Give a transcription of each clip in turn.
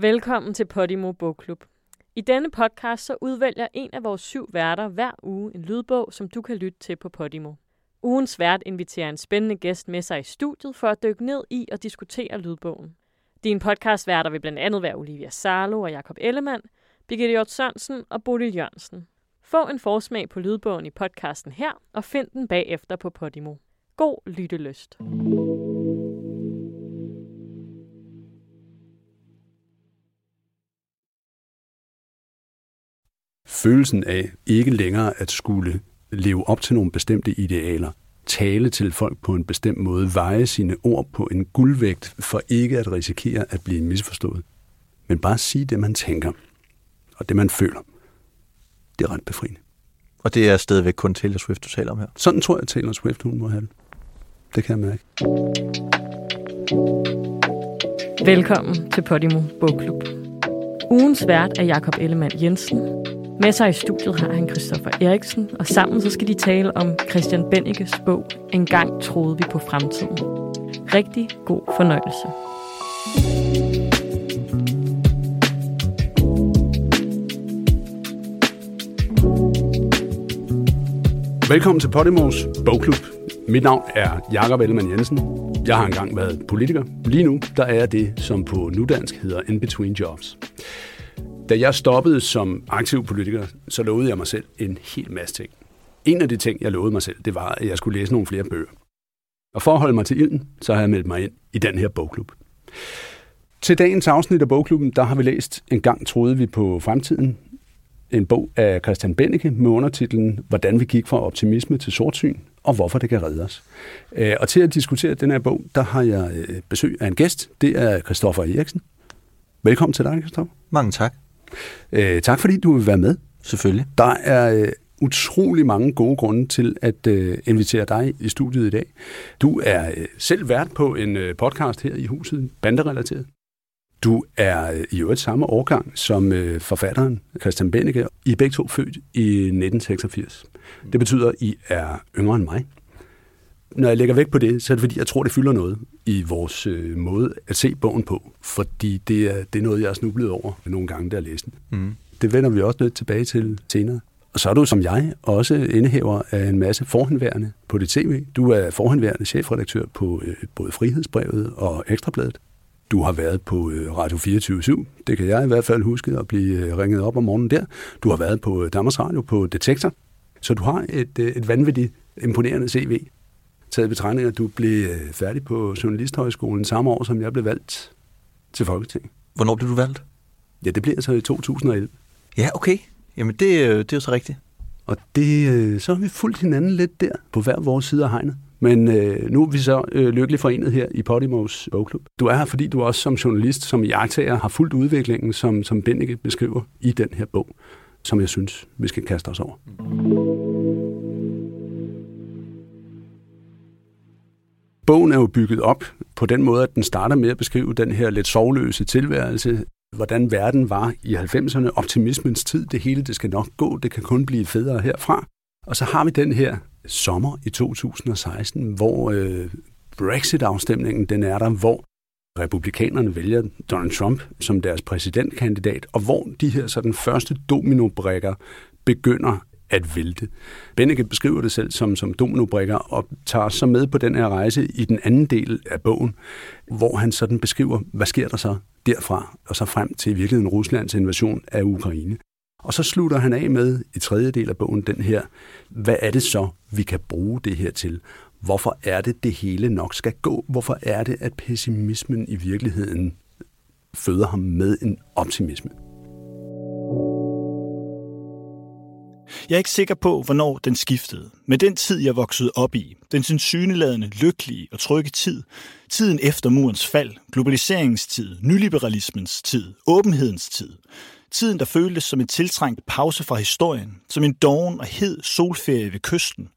Velkommen til Podimo Bogklub. I denne podcast så udvælger en af vores syv værter hver uge en lydbog, som du kan lytte til på Podimo. Ugens vært inviterer en spændende gæst med sig i studiet for at dykke ned i og diskutere lydbogen. Din podcastværter vil blandt andet være Olivia Sarlo og Jakob Ellemann, Birgitte Hjort Sørensen og Bodil Jørgensen. Få en forsmag på lydbogen i podcasten her, og find den bagefter på Podimo. God lyttelyst. Følelsen af ikke længere at skulle leve op til nogle bestemte idealer, tale til folk på en bestemt måde, veje sine ord på en guldvægt for ikke at risikere at blive misforstået. Men bare sige det, man tænker, og det, man føler. Det er ret befriende. Og det er stadigvæk kun Taylor Swift, du taler om her? Sådan tror jeg, at Taylor Swift hun må have det. Det kan jeg mærke. Velkommen til Podimo Bogklub. Ugens vært er Jakob Ellemann Jensen, med sig i studiet har han Christoffer Eriksen, og sammen så skal de tale om Christian Bennekes bog En gang troede vi på fremtiden. Rigtig god fornøjelse. Velkommen til Podimos Bogklub. Mit navn er Jakob Ellemann Jensen. Jeg har engang været politiker. Lige nu der er jeg det, som på nudansk hedder In Between Jobs. Da jeg stoppede som aktiv politiker, så lovede jeg mig selv en hel masse ting. En af de ting, jeg lovede mig selv, det var, at jeg skulle læse nogle flere bøger. Og for at holde mig til ilden, så har jeg meldt mig ind i den her bogklub. Til dagens afsnit af bogklubben, der har vi læst En gang troede vi på fremtiden. En bog af Christian Benneke med undertitlen Hvordan vi gik fra optimisme til sortsyn, og hvorfor det kan redde os. Øh, og til at diskutere den her bog, der har jeg øh, besøg af en gæst. Det er Christoffer Eriksen. Velkommen til dig, Christoffer. Mange tak. Øh, tak fordi du vil være med. Selvfølgelig. Der er øh, utrolig mange gode grunde til at øh, invitere dig i studiet i dag. Du er øh, selv vært på en øh, podcast her i huset, banderelateret. Du er øh, i øvrigt samme årgang som øh, forfatteren Christian Bennike. I er begge to født i 1986. Det betyder, at I er yngre end mig når jeg lægger væk på det, så er det fordi, jeg tror, det fylder noget i vores øh, måde at se bogen på. Fordi det er, det er noget, jeg har snublet over nogle gange, jeg læste den. Mm. Det vender vi også lidt tilbage til senere. Og så er du som jeg også indehaver af en masse forhenværende på det tv. Du er forhenværende chefredaktør på øh, både Frihedsbrevet og Ekstrabladet. Du har været på øh, Radio 24 Det kan jeg i hvert fald huske at blive øh, ringet op om morgenen der. Du har været på øh, Danmarks Radio på Detektor. Så du har et, øh, et vanvittigt imponerende CV taget betragtning, at du blev øh, færdig på Journalisthøjskolen samme år, som jeg blev valgt til Folketinget. Hvornår blev du valgt? Ja, det blev jeg så i 2011. Ja, okay. Jamen, det, øh, det er jo så rigtigt. Og det, øh, så har vi fulgt hinanden lidt der, på hver vores side af hegnet. Men øh, nu er vi så øh, lykkeligt forenet her i Podimos bogklub. Du er her, fordi du også som journalist, som jagttager, har fulgt udviklingen, som, som Bennike beskriver i den her bog, som jeg synes, vi skal kaste os over. Mm. Bogen er jo bygget op på den måde, at den starter med at beskrive den her lidt sovløse tilværelse, hvordan verden var i 90'erne, optimismens tid, det hele det skal nok gå, det kan kun blive federe herfra. Og så har vi den her sommer i 2016, hvor øh, Brexit-afstemningen den er der, hvor republikanerne vælger Donald Trump som deres præsidentkandidat, og hvor de her så den første dominobrikker begynder at vælte. Benneke beskriver det selv som, som dominobrikker og tager så med på den her rejse i den anden del af bogen, hvor han sådan beskriver, hvad sker der så derfra, og så frem til i virkeligheden Ruslands invasion af Ukraine. Og så slutter han af med i tredje del af bogen den her, hvad er det så, vi kan bruge det her til? Hvorfor er det, det hele nok skal gå? Hvorfor er det, at pessimismen i virkeligheden føder ham med en optimisme? Jeg er ikke sikker på, hvornår den skiftede. Men den tid, jeg voksede op i, den synsyneladende, lykkelige og trygge tid, tiden efter murens fald, globaliseringens tid, nyliberalismens tid, åbenhedens tid, tiden, der føltes som en tiltrængt pause fra historien, som en doven og hed solferie ved kysten,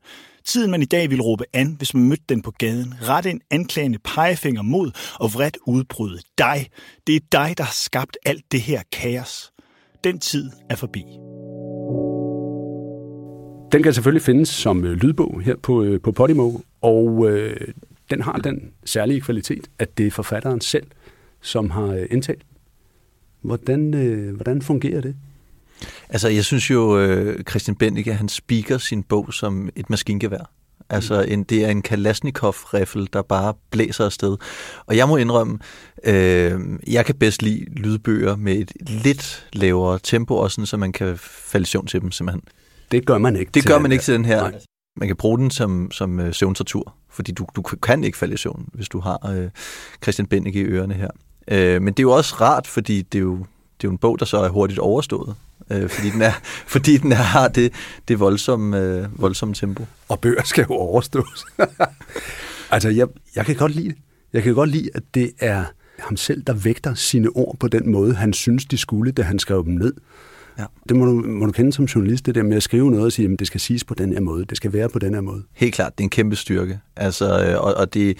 Tiden, man i dag ville råbe an, hvis man mødte den på gaden. Rette en anklagende pegefinger mod og vredt udbryde. Dig. Det er dig, der har skabt alt det her kaos. Den tid er forbi. Den kan selvfølgelig findes som øh, lydbog her på, øh, på Podimo, og øh, den har den særlige kvalitet, at det er forfatteren selv, som har øh, indtalt. Hvordan, øh, hvordan fungerer det? Altså, jeg synes jo, øh, Christian Bendike, han speaker sin bog som et maskingevær. Altså, en, det er en Kalashnikov-riffel, der bare blæser afsted. Og jeg må indrømme, øh, jeg kan bedst lide lydbøger med et lidt lavere tempo, også sådan, så man kan falde i søvn til dem, simpelthen. Det gør man ikke. Det til gør den man ikke til den her. Nej. Man kan bruge den som, som øh, søvntortur, fordi du, du kan ikke falde i søvn, hvis du har øh, Christian Bendike i ørerne her. Øh, men det er jo også rart, fordi det er jo, det er jo en bog, der så er hurtigt overstået. Øh, fordi den, er, fordi den er, har det, det voldsomme, øh, voldsomme tempo. Og bøger skal jo overstås. altså, jeg, jeg kan godt lide det. Jeg kan godt lide, at det er ham selv, der vægter sine ord på den måde, han synes, de skulle, da han skrev dem ned. Ja. Det må du, må du kende som journalist, det der med at skrive noget og sige, at det skal siges på den her måde, det skal være på den her måde. Helt klart, det er en kæmpe styrke. Altså, øh, og, og det,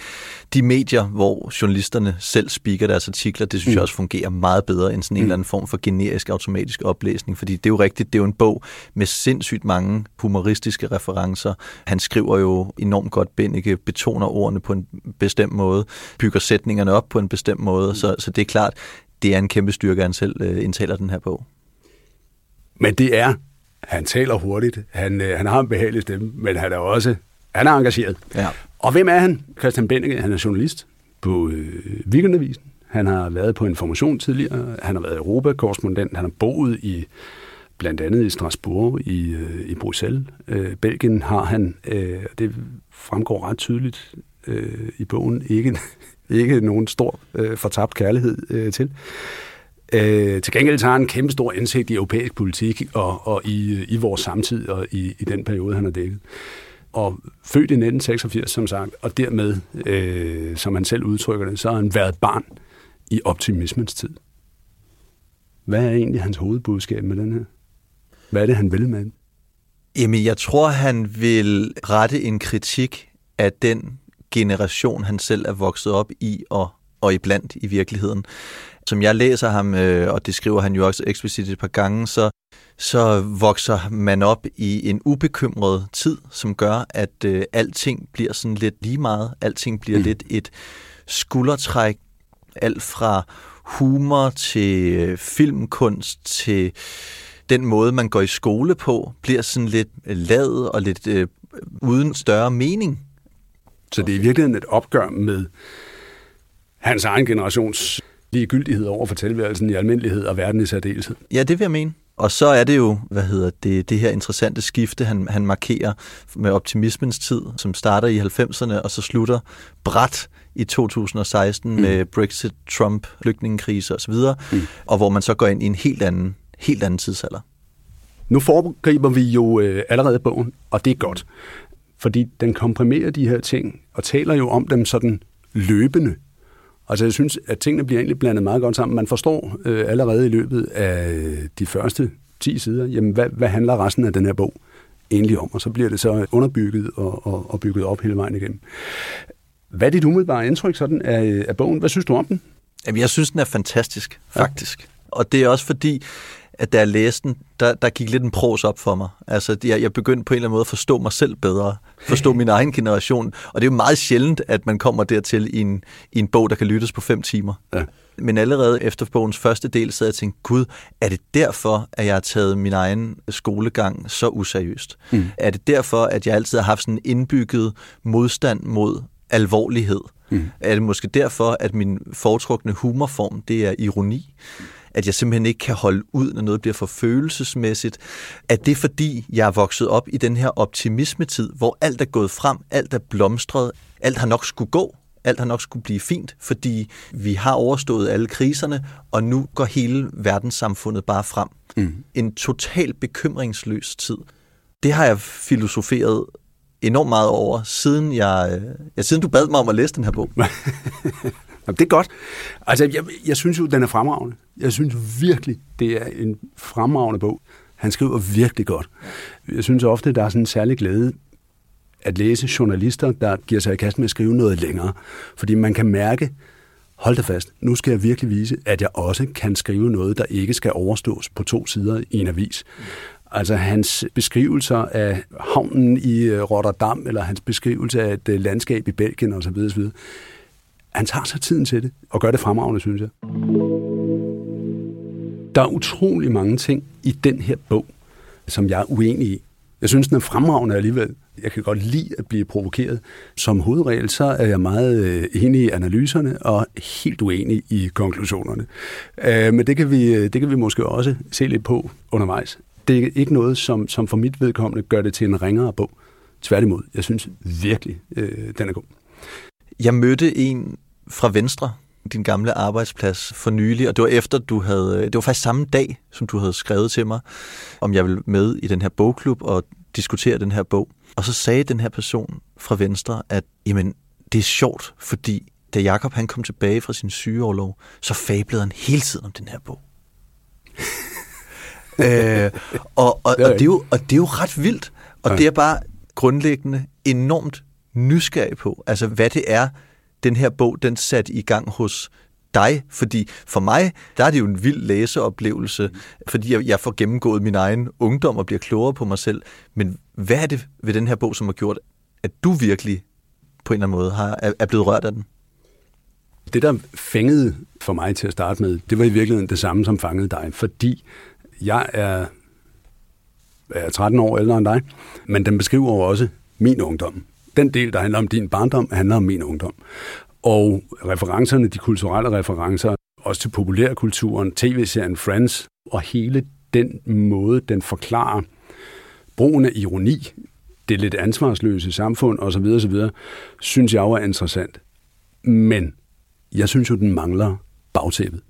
de medier, hvor journalisterne selv speaker deres artikler, det synes mm. jeg også fungerer meget bedre end sådan en mm. eller anden form for generisk automatisk oplæsning. Fordi det er jo rigtigt, det er jo en bog med sindssygt mange humoristiske referencer. Han skriver jo enormt godt, Bennike betoner ordene på en bestemt måde, bygger sætningerne op på en bestemt måde. Mm. Så, så det er klart, det er en kæmpe styrke, at han selv øh, indtaler den her bog. Men det er, han taler hurtigt, han, øh, han har en behagelig stemme, men han er også, han er engageret. Ja. Og hvem er han? Christian Bennike, han er journalist på øh, Weekendavisen. Han har været på Information tidligere, han har været Europakorrespondent, han har boet i blandt andet i Strasbourg, i, øh, i Bruxelles. Øh, Belgien har han, øh, det fremgår ret tydeligt øh, i bogen, ikke, ikke nogen stor øh, fortabt kærlighed øh, til. Øh, til gengæld har han en kæmpe stor indsigt i europæisk politik og, og i, i vores samtid og i, i den periode, han har dækket. Og født i 1986, som sagt, og dermed, øh, som han selv udtrykker det, så har han været barn i optimismens tid. Hvad er egentlig hans hovedbudskab med den her? Hvad er det, han vil med den? Jamen, jeg tror, han vil rette en kritik af den generation, han selv er vokset op i og, og iblandt i virkeligheden. Som jeg læser ham, øh, og det skriver han jo også eksplicit et par gange, så, så vokser man op i en ubekymret tid, som gør, at øh, alting bliver sådan lidt lige meget. Alting bliver mm. lidt et skuldertræk. Alt fra humor til øh, filmkunst til den måde, man går i skole på, bliver sådan lidt lad og lidt øh, uden større mening. Så det er i virkeligheden et opgør med hans egen generations ligegyldighed over for tilværelsen i almindelighed og verden i særdeleshed. Ja, det vil jeg mene. Og så er det jo, hvad hedder det, det her interessante skifte, han, han markerer med optimismens tid, som starter i 90'erne og så slutter bræt i 2016 mm. med Brexit, Trump, flygtningekrise osv., mm. og hvor man så går ind i en helt anden, helt anden tidsalder. Nu foregriber vi jo øh, allerede bogen, og det er godt, fordi den komprimerer de her ting og taler jo om dem sådan løbende. Altså jeg synes, at tingene bliver egentlig blandet meget godt sammen. Man forstår øh, allerede i løbet af de første 10 sider, jamen hvad, hvad handler resten af den her bog egentlig om? Og så bliver det så underbygget og, og, og bygget op hele vejen igennem. Hvad er dit umiddelbare indtryk sådan af, af bogen? Hvad synes du om den? Jamen, jeg synes, den er fantastisk, faktisk. Ja. Og det er også fordi, at da jeg læste den, der, der gik lidt en pros op for mig. Altså, jeg, jeg begyndte på en eller anden måde at forstå mig selv bedre. Forstå min egen generation. Og det er jo meget sjældent, at man kommer dertil i en, i en bog, der kan lyttes på fem timer. Ja. Men allerede efter bogens første del, så jeg tænkte, gud, er det derfor, at jeg har taget min egen skolegang så useriøst? Mm. Er det derfor, at jeg altid har haft sådan en indbygget modstand mod alvorlighed? Mm. Er det måske derfor, at min foretrukne humorform, det er ironi? At jeg simpelthen ikke kan holde ud, når noget bliver for følelsesmæssigt. At det er fordi, jeg er vokset op i den her optimismetid, hvor alt er gået frem, alt er blomstret, alt har nok skulle gå, alt har nok skulle blive fint, fordi vi har overstået alle kriserne, og nu går hele verdenssamfundet bare frem. Mm. En total bekymringsløs tid. Det har jeg filosoferet enormt meget over, siden, jeg, ja, siden du bad mig om at læse den her bog. Jamen, det er godt. Altså, jeg, jeg synes jo, den er fremragende. Jeg synes virkelig, det er en fremragende bog. Han skriver virkelig godt. Jeg synes ofte, der er sådan en særlig glæde at læse journalister, der giver sig i kast med at skrive noget længere. Fordi man kan mærke, hold da fast, nu skal jeg virkelig vise, at jeg også kan skrive noget, der ikke skal overstås på to sider i en avis. Altså hans beskrivelser af havnen i øh, Rotterdam, eller hans beskrivelse af et øh, landskab i Belgien osv., osv. Han tager sig tiden til det, og gør det fremragende, synes jeg. Der er utrolig mange ting i den her bog, som jeg er uenig i. Jeg synes, den er fremragende alligevel. Jeg kan godt lide at blive provokeret. Som hovedregel, så er jeg meget øh, enig i analyserne og helt uenig i konklusionerne. Øh, men det kan, vi, øh, det kan vi måske også se lidt på undervejs. Det er ikke noget, som, som for mit vedkommende gør det til en ringere bog. Tværtimod, jeg synes virkelig, øh, den er god. Jeg mødte en fra Venstre, din gamle arbejdsplads for nylig, og det var efter du havde, det var faktisk samme dag, som du havde skrevet til mig, om jeg ville med i den her bogklub og diskutere den her bog. Og så sagde den her person fra Venstre, at jamen, det er sjovt, fordi da Jakob han kom tilbage fra sin sygeoverlov, så fablede han hele tiden om den her bog. øh, og, og, og, det er jo, og det er jo ret vildt, og ja. det er bare grundlæggende enormt nysgerrig på, altså hvad det er, den her bog, den sat i gang hos dig, fordi for mig, der er det jo en vild læseoplevelse, fordi jeg, jeg får gennemgået min egen ungdom og bliver klogere på mig selv. Men hvad er det ved den her bog, som har gjort, at du virkelig på en eller anden måde har, er blevet rørt af den? Det, der fængede for mig til at starte med, det var i virkeligheden det samme, som fangede dig, fordi jeg er, er 13 år ældre end dig, men den beskriver også min ungdom. Den del, der handler om din barndom, handler om min ungdom. Og referencerne, de kulturelle referencer, også til populærkulturen, tv-serien Friends, og hele den måde, den forklarer brugen af ironi, det lidt ansvarsløse samfund osv., osv., synes jeg jo er interessant. Men jeg synes jo, den mangler bagtæppet.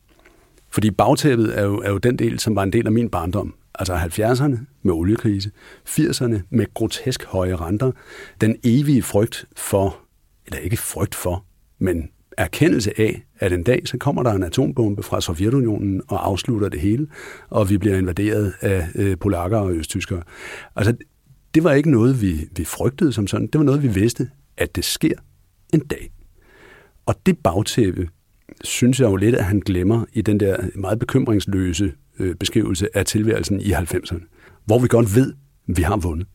Fordi bagtæppet er jo, er jo den del, som var en del af min barndom. Altså 70'erne med oliekrise, 80'erne med grotesk høje renter, den evige frygt for, eller ikke frygt for, men erkendelse af, at en dag så kommer der en atombombe fra Sovjetunionen og afslutter det hele, og vi bliver invaderet af øh, polakker og østtyskere. Altså, det var ikke noget, vi, vi frygtede som sådan. Det var noget, vi vidste, at det sker en dag. Og det bagtæppe, synes jeg jo lidt, at han glemmer i den der meget bekymringsløse øh, beskrivelse af tilværelsen i 90'erne, hvor vi godt ved, at vi har vundet.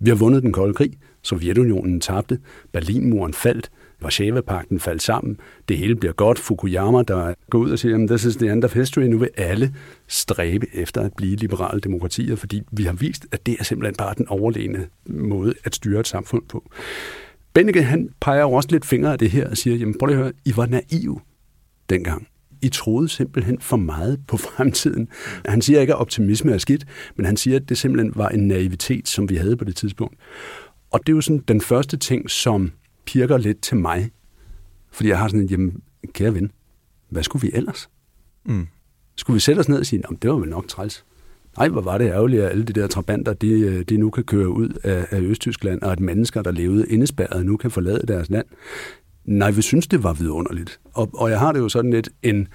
Vi har vundet den kolde krig, Sovjetunionen tabte, Berlinmuren faldt, Varsava-pakten faldt sammen, det hele bliver godt, Fukuyama, der går ud og siger, this is the end of history, nu vil alle stræbe efter at blive liberale demokratier, fordi vi har vist, at det er simpelthen bare den overlegne måde at styre et samfund på. Benneke, han peger jo også lidt fingre af det her og siger, jamen prøv lige at høre, I var naive dengang. I troede simpelthen for meget på fremtiden. Han siger ikke, at optimisme er skidt, men han siger, at det simpelthen var en naivitet, som vi havde på det tidspunkt. Og det er jo sådan den første ting, som pirker lidt til mig. Fordi jeg har sådan en, jamen, kære ven, hvad skulle vi ellers? Mm. Skulle vi sætte os ned og sige, det var vel nok træls. Nej, hvor var det ærgerligt, at alle de der trabanter, de, øh, de nu kan køre ud af, af Østtyskland, og at mennesker, der levede indespærret, nu kan forlade deres land. Nej, vi synes, det var vidunderligt. Og, og jeg har det jo sådan lidt en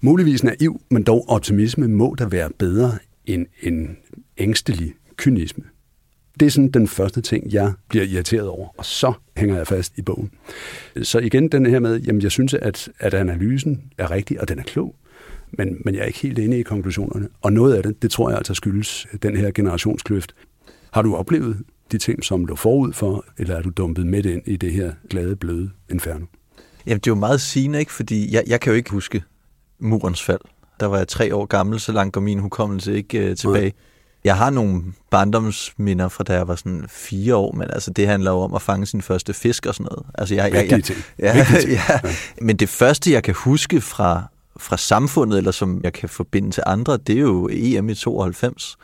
muligvis naiv, men dog optimisme må da være bedre end en ængstelig kynisme. Det er sådan den første ting, jeg bliver irriteret over, og så hænger jeg fast i bogen. Så igen den her med, jamen jeg synes, at, at analysen er rigtig, og den er klog, men, men jeg er ikke helt inde i konklusionerne. Og noget af det, det tror jeg altså skyldes den her generationskløft. Har du oplevet de ting, som lå forud for, eller er du dumpet midt ind i det her glade, bløde inferno? Jamen, det er jo meget sigende, ikke? Fordi jeg, jeg kan jo ikke huske murens fald. Der var jeg tre år gammel, så langt går min hukommelse ikke uh, tilbage. Nej. Jeg har nogle barndomsminder fra da jeg var sådan fire år, men altså det handler jo om at fange sin første fisk og sådan noget. Altså jeg, jeg, jeg, Ja, ja, ja. Men det første, jeg kan huske fra, fra samfundet, eller som jeg kan forbinde til andre, det er jo EM i 92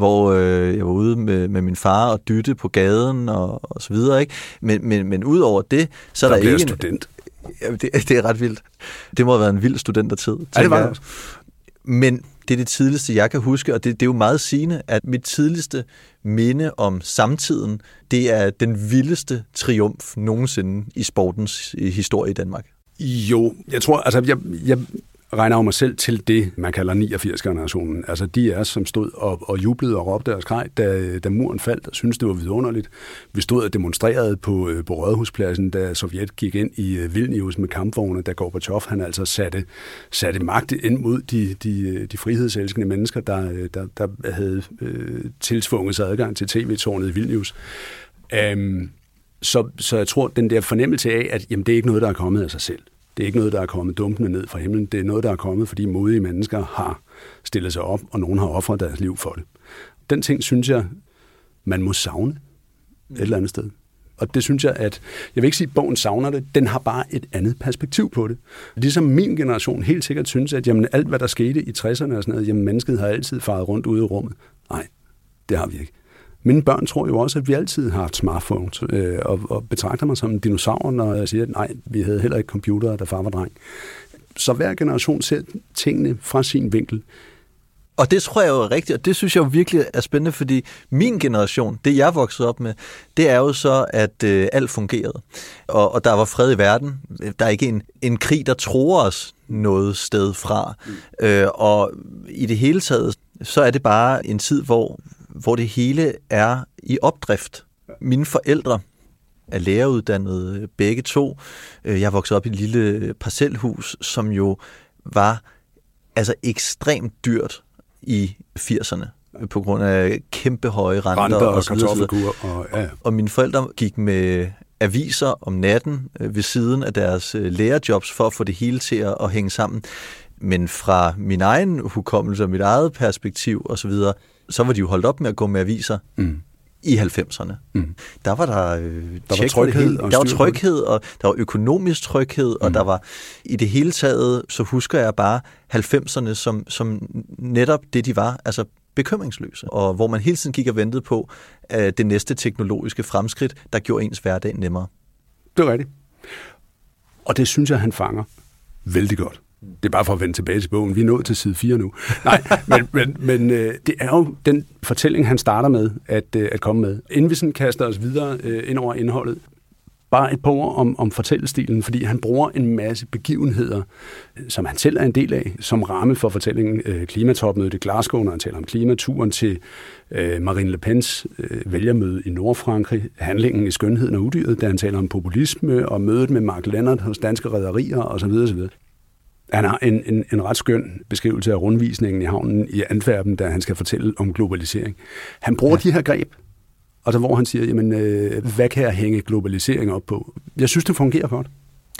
hvor øh, jeg var ude med, med min far og dytte på gaden og, og så videre. Ikke? Men, men, men ud over det, så er der, der ikke... student. En, ja, det, det er ret vildt. Det må have været en vild studentertid. Ja, det var det. Men det er det tidligste, jeg kan huske, og det, det er jo meget sigende, at mit tidligste minde om samtiden, det er den vildeste triumf nogensinde i sportens historie i Danmark. Jo, jeg tror, altså jeg, jeg regner jo mig selv til det, man kalder 89-generationen. Altså de er, som stod og, og jublede og råbte og skreg, da, da muren faldt, og syntes, det var vidunderligt. Vi stod og demonstrerede på, øh, på Rådhuspladsen, da Sovjet gik ind i øh, Vilnius med kampvogne, da Gorbachev han altså satte, satte magt ind mod de, de, øh, de frihedselskende mennesker, der, der, der havde øh, tilsvunget sig adgang til tv-tårnet i Vilnius. Um, så, så jeg tror, den der fornemmelse af, at jamen, det er ikke noget, der er kommet af sig selv det er ikke noget, der er kommet dumpende ned fra himlen. Det er noget, der er kommet, fordi modige mennesker har stillet sig op, og nogen har offret deres liv for det. Den ting, synes jeg, man må savne et eller andet sted. Og det synes jeg, at jeg vil ikke sige, at bogen savner det, den har bare et andet perspektiv på det. Ligesom min generation helt sikkert synes, at jamen, alt, hvad der skete i 60'erne og sådan noget, jamen, mennesket har altid faret rundt ude i rummet. Nej, det har vi ikke. Mine børn tror jo også, at vi altid har haft smartphones, øh, og, og betragter mig som en dinosaur, når jeg siger, at nej, vi havde heller ikke computere, da far var dreng. Så hver generation ser tingene fra sin vinkel. Og det tror jeg jo er rigtigt, og det synes jeg jo virkelig er spændende, fordi min generation, det jeg voksede op med, det er jo så, at øh, alt fungerede. Og, og der var fred i verden. Der er ikke en, en krig, der tror os noget sted fra. Mm. Øh, og i det hele taget, så er det bare en tid, hvor, hvor det hele er i opdrift. Mine forældre er læreruddannede begge to. Øh, jeg voksede op i et lille parcelhus, som jo var altså ekstremt dyrt i 80'erne på grund af kæmpe høje renter, renter og, og så videre. Og, ja. og mine forældre gik med aviser om natten øh, ved siden af deres øh, lærerjobs for at få det hele til at, at hænge sammen. Men fra min egen hukommelse og mit eget perspektiv osv., så, var de jo holdt op med at gå med aviser. Mm i 90'erne. Mm. Der var der, øh, der var tryghed, og der var tryghed, og der var økonomisk tryghed, mm. og der var i det hele taget, så husker jeg bare 90'erne som, som netop det, de var, altså bekymringsløse, og hvor man hele tiden gik og ventede på uh, det næste teknologiske fremskridt, der gjorde ens hverdag nemmere. Det er rigtigt. Og det synes jeg, han fanger vældig godt. Det er bare for at vende tilbage til bogen. Vi er nået til side 4 nu. Nej, men, men, men øh, det er jo den fortælling, han starter med at, øh, at komme med. Inden vi sådan kaster os videre øh, ind over indholdet, bare et par ord om, om fortællestilen, fordi han bruger en masse begivenheder, øh, som han selv er en del af, som ramme for fortællingen. Øh, klimatopmødet i Glasgow, når han taler om klimaturen til øh, Marine Le Pens øh, vælgermøde i Nordfrankrig, handlingen i skønheden og udyret, da han taler om populisme og mødet med Mark Lennart hos danske rædderier osv. osv. Han har en, en, en ret skøn beskrivelse af rundvisningen i havnen i Antwerpen, da han skal fortælle om globalisering. Han bruger ja. de her greb, altså hvor han siger, jamen, øh, hvad kan jeg hænge globalisering op på? Jeg synes, det fungerer godt.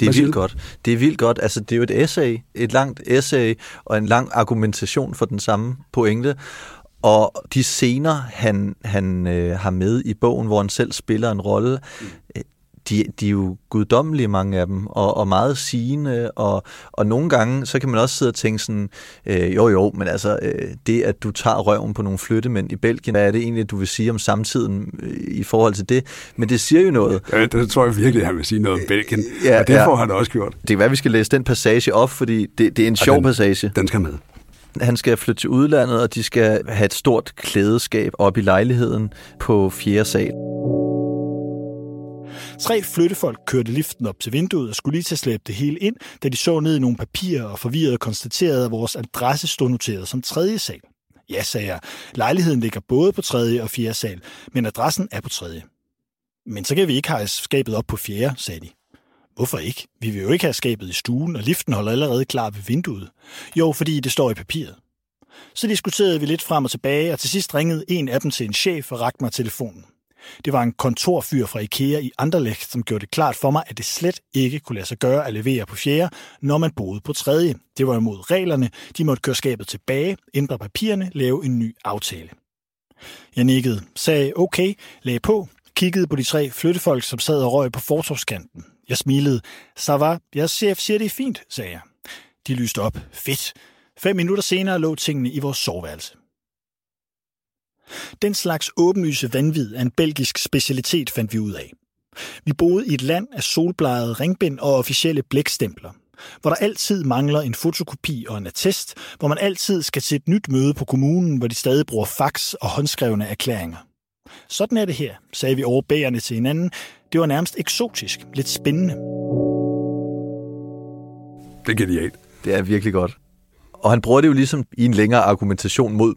Det er vildt godt. Det er vildt godt. Altså, det er jo et essay, et langt essay og en lang argumentation for den samme pointe. Og de scener, han, han øh, har med i bogen, hvor han selv spiller en rolle, mm de, de er jo guddommelige, mange af dem, og, og meget sigende, og, og nogle gange, så kan man også sidde og tænke sådan, øh, jo jo, men altså, øh, det at du tager røven på nogle flyttemænd i Belgien, hvad er det egentlig, du vil sige om samtiden øh, i forhold til det? Men det siger jo noget. Ja, det tror jeg virkelig, han vil sige noget om Belgien, ja, og det ja. får han også gjort. Det er hvad vi skal læse den passage op, fordi det, det er en sjov den, passage. Den skal med. Han skal flytte til udlandet, og de skal have et stort klædeskab op i lejligheden på fjerde sal. Tre flyttefolk kørte liften op til vinduet og skulle lige til at slæbe det hele ind, da de så ned i nogle papirer og forvirret konstaterede, at vores adresse stod noteret som tredje sal. Ja, sagde jeg. Lejligheden ligger både på tredje og fjerde sal, men adressen er på tredje. Men så kan vi ikke have skabet op på fjerde, sagde de. Hvorfor ikke? Vi vil jo ikke have skabet i stuen, og liften holder allerede klar ved vinduet. Jo, fordi det står i papiret. Så diskuterede vi lidt frem og tilbage, og til sidst ringede en af dem til en chef og rakte mig telefonen. Det var en kontorfyr fra IKEA i Anderlecht, som gjorde det klart for mig, at det slet ikke kunne lade sig gøre at levere på fjerde, når man boede på tredje. Det var imod reglerne. De måtte køre skabet tilbage, ændre papirerne, lave en ny aftale. Jeg nikkede, sagde okay, lagde på, kiggede på de tre flyttefolk, som sad og røg på fortovskanten. Jeg smilede. Så var, jeg chef siger, det er fint, sagde jeg. De lyste op. Fedt. Fem minutter senere lå tingene i vores soveværelse. Den slags åbenlyse vanvid er en belgisk specialitet, fandt vi ud af. Vi boede i et land af solbladede ringbind og officielle blækstempler, hvor der altid mangler en fotokopi og en attest, hvor man altid skal til et nyt møde på kommunen, hvor de stadig bruger fax og håndskrevne erklæringer. Sådan er det her, sagde vi overbærende til hinanden. Det var nærmest eksotisk, lidt spændende. Det er genialt. Det er virkelig godt. Og han bruger det jo ligesom i en længere argumentation mod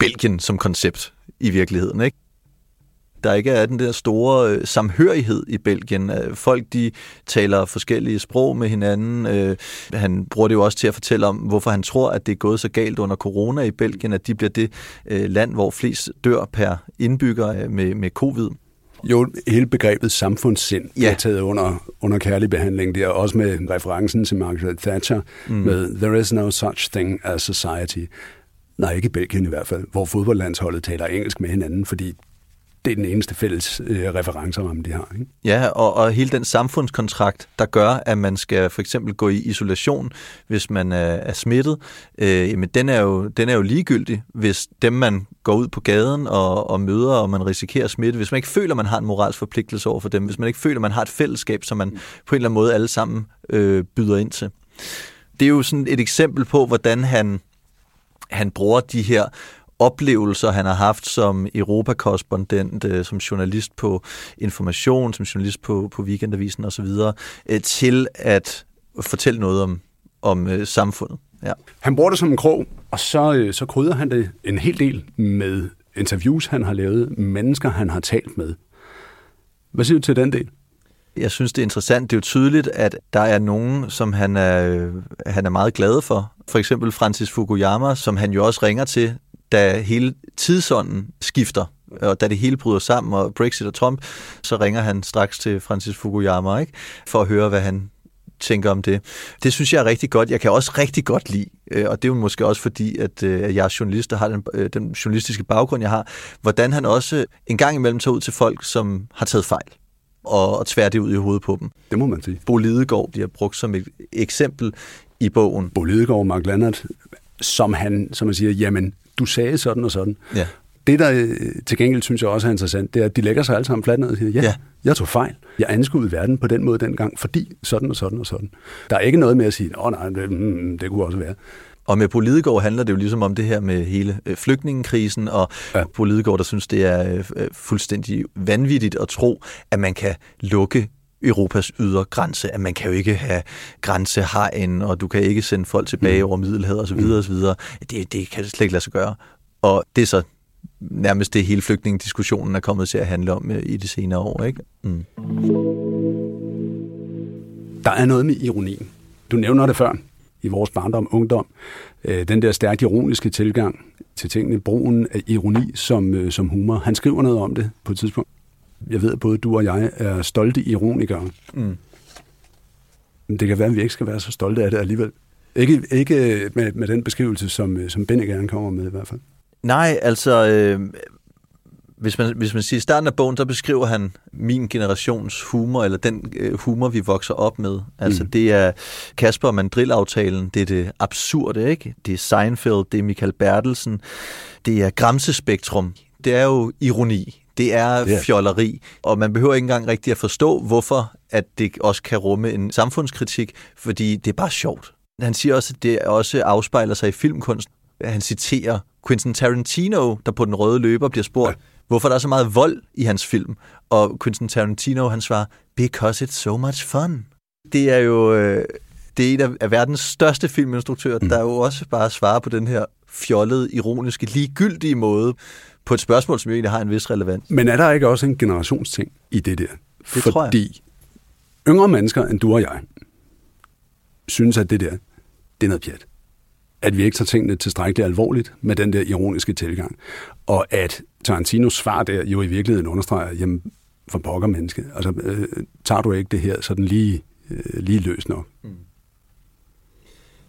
Belgien som koncept i virkeligheden, ikke? Der ikke er den der store øh, samhørighed i Belgien. Øh, folk, de taler forskellige sprog med hinanden. Øh, han bruger det jo også til at fortælle om, hvorfor han tror, at det er gået så galt under corona i Belgien, at de bliver det øh, land, hvor flest dør per indbygger øh, med, med covid. Jo, hele begrebet samfundssind Ja. er taget under, under kærlig behandling der, også med referencen til Margaret Thatcher mm. med There is no such thing as society. Nej, ikke i Belgien i hvert fald, hvor fodboldlandsholdet taler engelsk med hinanden, fordi det er den eneste fælles øh, referenceramme, de har. Ikke? Ja, og, og hele den samfundskontrakt, der gør, at man skal for eksempel gå i isolation, hvis man er, er smittet, øh, jamen den er, jo, den er jo ligegyldig, hvis dem, man går ud på gaden og, og møder, og man risikerer smitte, hvis man ikke føler, man har en moralsk forpligtelse over for dem, hvis man ikke føler, man har et fællesskab, som man på en eller anden måde alle sammen øh, byder ind til. Det er jo sådan et eksempel på, hvordan han, han bruger de her oplevelser, han har haft som europakorrespondent, øh, som journalist på Information, som journalist på, på Weekendavisen osv., øh, til at fortælle noget om, om øh, samfundet. Ja. Han bruger det som en krog, og så, øh, så krydder han det en hel del med interviews, han har lavet, mennesker, han har talt med. Hvad siger du til den del? Jeg synes, det er interessant. Det er jo tydeligt, at der er nogen, som han er, han er meget glad for. For eksempel Francis Fukuyama, som han jo også ringer til, da hele tidsånden skifter, og da det hele bryder sammen, og Brexit og Trump, så ringer han straks til Francis Fukuyama, ikke? for at høre, hvad han tænker om det. Det synes jeg er rigtig godt. Jeg kan også rigtig godt lide, øh, og det er jo måske også fordi, at øh, jeg er journalist og har den, øh, den journalistiske baggrund, jeg har, hvordan han også en gang imellem tager ud til folk, som har taget fejl, og, og tvær det ud i hovedet på dem. Det må man sige. Bo Lidegaard bliver brugt som et eksempel i bogen. Bo Lidegaard Mark Lannert, som han, som man siger, jamen, du sagde sådan og sådan. Ja. Det, der øh, til gengæld synes jeg også er interessant, det er, at de lægger sig alle sammen fladt ned og siger, ja, Ja. ja. jeg tog fejl. Jeg anskuede verden på den måde dengang, fordi sådan og sådan og sådan. Der er ikke noget med at sige, åh nej, det, mm, det kunne også være. Og med Bo Lidegaard handler det jo ligesom om det her med hele øh, flygtningekrisen, og ja. Lidegaard, der synes, det er øh, øh, fuldstændig vanvittigt at tro, at man kan lukke Europas ydre grænse, at man kan jo ikke have grænsehegn, og du kan ikke sende folk tilbage mm. over Middelhavet osv. Mm. osv. Det, det kan slet ikke lade sig gøre. Og det er så nærmest det hele flygtningediskussionen er kommet til at handle om i de senere år. Ikke? Mm. Der er noget med ironien. Du nævner det før i vores barndom, ungdom. Øh, Den der stærkt ironiske tilgang til tingene, brugen af ironi som, øh, som humor. Han skriver noget om det på et tidspunkt. Jeg ved, at både du og jeg er stolte ironikere. Mm. Men det kan være, at vi ikke skal være så stolte af det alligevel. Ikke, ikke med, med den beskrivelse, som, øh, som Benny gerne kommer med i hvert fald. Nej, altså, øh, hvis, man, hvis man siger i starten af bogen, så beskriver han min generations humor, eller den øh, humor, vi vokser op med. Altså, mm. Det er Kasper og Mandrill-aftalen, det er det absurde, ikke? Det er Seinfeld, det er Michael Bertelsen, det er Gramsespektrum, det er jo ironi, det er er- fjolleri, og man behøver ikke engang rigtig at forstå, hvorfor at det også kan rumme en samfundskritik, fordi det er bare sjovt. Han siger også, at det også afspejler sig i filmkunst. Han citerer Quentin Tarantino, der på den røde løber bliver spurgt. Hvorfor der er så meget vold i hans film. Og Quentin Tarantino, han svarer, because it's so much fun. Det er jo øh, det er en af, af verdens største filminstruktører, mm. der jo også bare svarer på den her fjollede, ironiske, ligegyldige måde på et spørgsmål, som jo egentlig har en vis relevans. Men er der ikke også en generationsting i det der? Det tror jeg. Fordi yngre mennesker end du og jeg, synes, at det der, det er noget pjat. At vi ikke tager tingene tilstrækkeligt alvorligt med den der ironiske tilgang. Og at Tarantinos svar der jo i virkeligheden understreger, jamen, for pokker menneske. Altså, øh, tager du ikke det her sådan lige, øh, lige løs nok?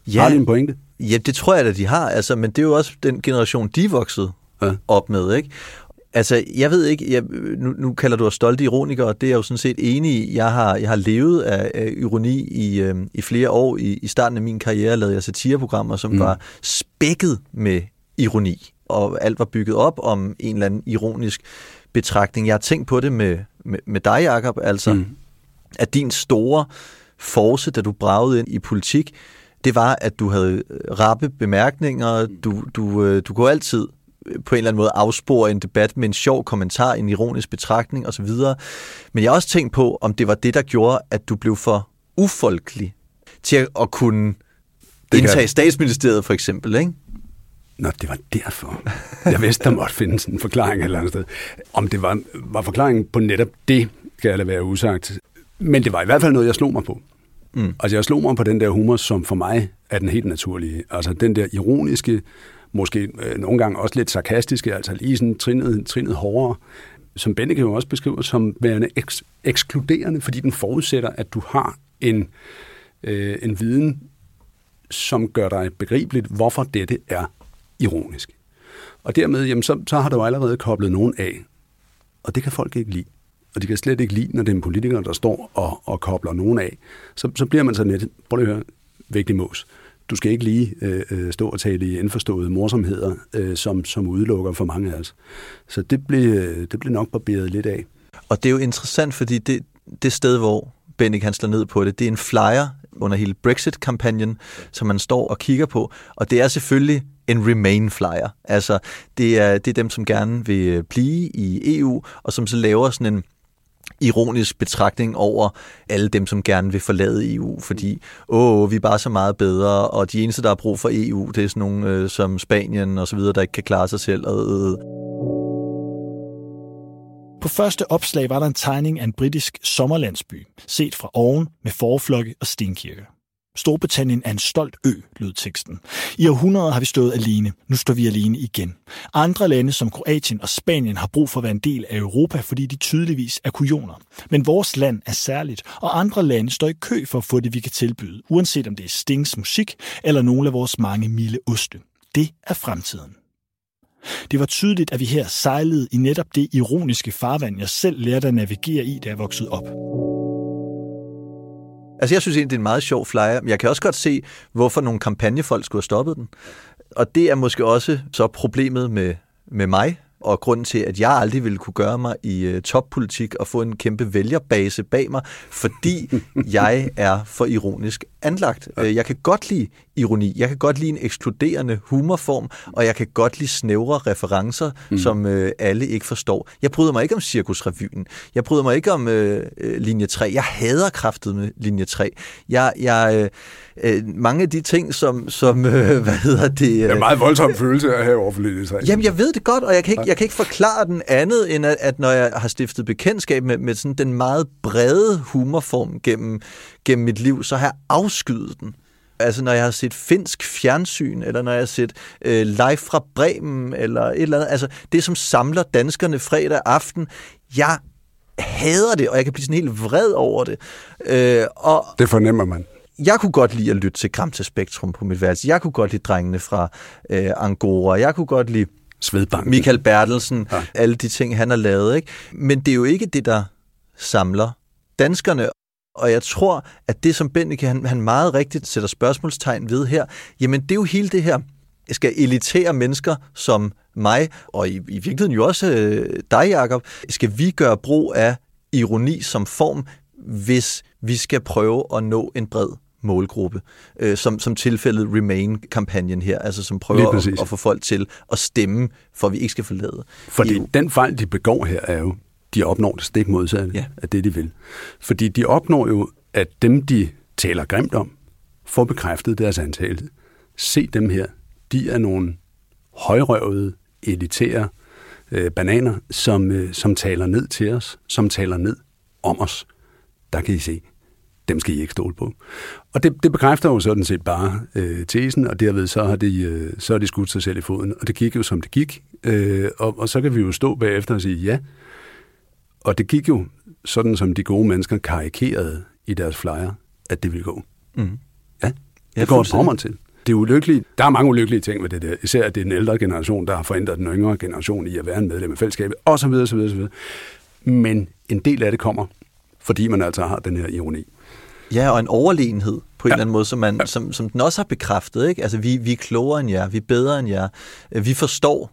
Ja. Har de en pointe? Ja, det tror jeg, at de har, altså, men det er jo også den generation, de vokset Ja. op med, ikke? Altså, jeg ved ikke, jeg, nu, nu kalder du os stolte ironikere, og det er jeg jo sådan set enig i. Jeg har, jeg har levet af, af ironi i, øh, i flere år. I, I starten af min karriere lavede jeg satireprogrammer, som mm. var spækket med ironi, og alt var bygget op om en eller anden ironisk betragtning. Jeg har tænkt på det med, med, med dig, Jacob, altså, mm. at din store force, da du bragede ind i politik, det var, at du havde rappe bemærkninger, du, du, øh, du kunne altid på en eller anden måde afspore en debat med en sjov kommentar, en ironisk betragtning osv. Men jeg har også tænkt på, om det var det, der gjorde, at du blev for ufolkelig til at, kunne kan- indtage statsministeriet for eksempel, ikke? Nå, det var derfor. Jeg vidste, der måtte findes en forklaring et eller andet sted. Om det var, var forklaringen på netop det, skal jeg lade være usagt. Men det var i hvert fald noget, jeg slog mig på. Mm. Altså, jeg slog mig på den der humor, som for mig er den helt naturlige. Altså, den der ironiske, måske øh, nogle gange også lidt sarkastiske, altså lige sådan trinet, trinet hårdere. som Benneke jo også beskriver, som værende eks- ekskluderende, fordi den forudsætter, at du har en, øh, en viden, som gør dig begribeligt, hvorfor dette er ironisk. Og dermed, jamen, så, så har du allerede koblet nogen af. Og det kan folk ikke lide. Og de kan slet ikke lide, når det er en politiker, der står og, og kobler nogen af. Så, så bliver man sådan lidt, prøv lige at høre, vigtig mås. Du skal ikke lige øh, øh, stå og tale i indforståede morsomheder, øh, som, som udelukker for mange af os. Så det blev, øh, det blev nok barberet lidt af. Og det er jo interessant, fordi det, det sted, hvor Bendik han slår ned på det, det er en flyer under hele Brexit-kampagnen, som man står og kigger på. Og det er selvfølgelig en Remain-flyer. Altså, det er, det er dem, som gerne vil øh, blive i EU, og som så laver sådan en ironisk betragtning over alle dem, som gerne vil forlade EU, fordi åh, vi er bare så meget bedre, og de eneste, der har brug for EU, det er sådan nogle øh, som Spanien og så videre, der ikke kan klare sig selv. Og, øh. øh. På første opslag var der en tegning af en britisk sommerlandsby, set fra oven med forflokke og stenkirker. Storbritannien er en stolt ø, lød teksten. I århundreder har vi stået alene. Nu står vi alene igen. Andre lande som Kroatien og Spanien har brug for at være en del af Europa, fordi de tydeligvis er kujoner. Men vores land er særligt, og andre lande står i kø for at få det, vi kan tilbyde, uanset om det er Stings musik eller nogle af vores mange milde oste. Det er fremtiden. Det var tydeligt, at vi her sejlede i netop det ironiske farvand, jeg selv lærte at navigere i, da jeg voksede op. Altså, jeg synes egentlig, det er en meget sjov flyer, men jeg kan også godt se, hvorfor nogle kampagnefolk skulle have stoppet den. Og det er måske også så problemet med, med mig, og grunden til, at jeg aldrig ville kunne gøre mig i uh, toppolitik og få en kæmpe vælgerbase bag mig, fordi jeg er for ironisk anlagt. Uh, jeg kan godt lide ironi, jeg kan godt lide en ekskluderende humorform, og jeg kan godt lide snævre referencer, mm. som uh, alle ikke forstår. Jeg bryder mig ikke om Cirkusrevyen. Jeg bryder mig ikke om uh, linje 3. Jeg hader kraftet med linje 3. Jeg, jeg, uh, mange af de ting, som, som uh, hvad hedder det... Uh, det er en meget voldsom følelse at have over for linje 3. Jamen, jeg ved det godt, og jeg kan ikke, jeg kan ikke forklare den andet, end at, at når jeg har stiftet bekendtskab med, med sådan den meget brede humorform gennem, gennem mit liv, så har jeg afskyet den. Altså når jeg har set finsk fjernsyn, eller når jeg har set øh, live fra Bremen, eller et eller andet. Altså det, som samler danskerne fredag aften. Jeg hader det, og jeg kan blive sådan helt vred over det. Øh, og det fornemmer man jeg kunne godt lide at lytte til Gramte Spektrum på mit værelse. Jeg kunne godt lide drengene fra øh, Angora. Jeg kunne godt lide Svedbanken. Michael Bertelsen, ja. alle de ting, han har lavet. Ikke? Men det er jo ikke det, der samler danskerne. Og jeg tror, at det, som Bennike, han, han meget rigtigt sætter spørgsmålstegn ved her, jamen det er jo hele det her, skal elitere mennesker som mig, og i, i virkeligheden jo også øh, dig, Jacob, skal vi gøre brug af ironi som form, hvis vi skal prøve at nå en bred målgruppe, øh, som, som tilfældet Remain-kampagnen her, altså som prøver at, at få folk til at stemme, for at vi ikke skal forlade Fordi EU. den fejl, de begår her, er jo, de opnår det stik modsatte ja. af det, de vil. Fordi de opnår jo, at dem, de taler grimt om, får bekræftet deres antagelse. Se dem her. De er nogle højrøvede, elitære øh, bananer, som, øh, som taler ned til os, som taler ned om os. Der kan I se dem skal I ikke stole på. Og det, det bekræfter jo sådan set bare øh, tesen, og derved så har, de, øh, så har de skudt sig selv i foden. Og det gik jo, som det gik. Øh, og, og så kan vi jo stå bagefter og sige ja. Og det gik jo sådan, som de gode mennesker karikerede i deres flyer, at det ville gå. Mm. Ja, det går det til. Det er ulykkeligt. Der er mange ulykkelige ting med det der. Især at det er den ældre generation, der har forandret den yngre generation i at være en medlem af fællesskabet, osv. osv., osv. Men en del af det kommer, fordi man altså har den her ironi. Ja, og en overlegenhed på en ja. eller anden måde, som, man, ja. som, som den også har bekræftet. Ikke? Altså, vi, vi er klogere end jer, vi er bedre end jer, vi forstår,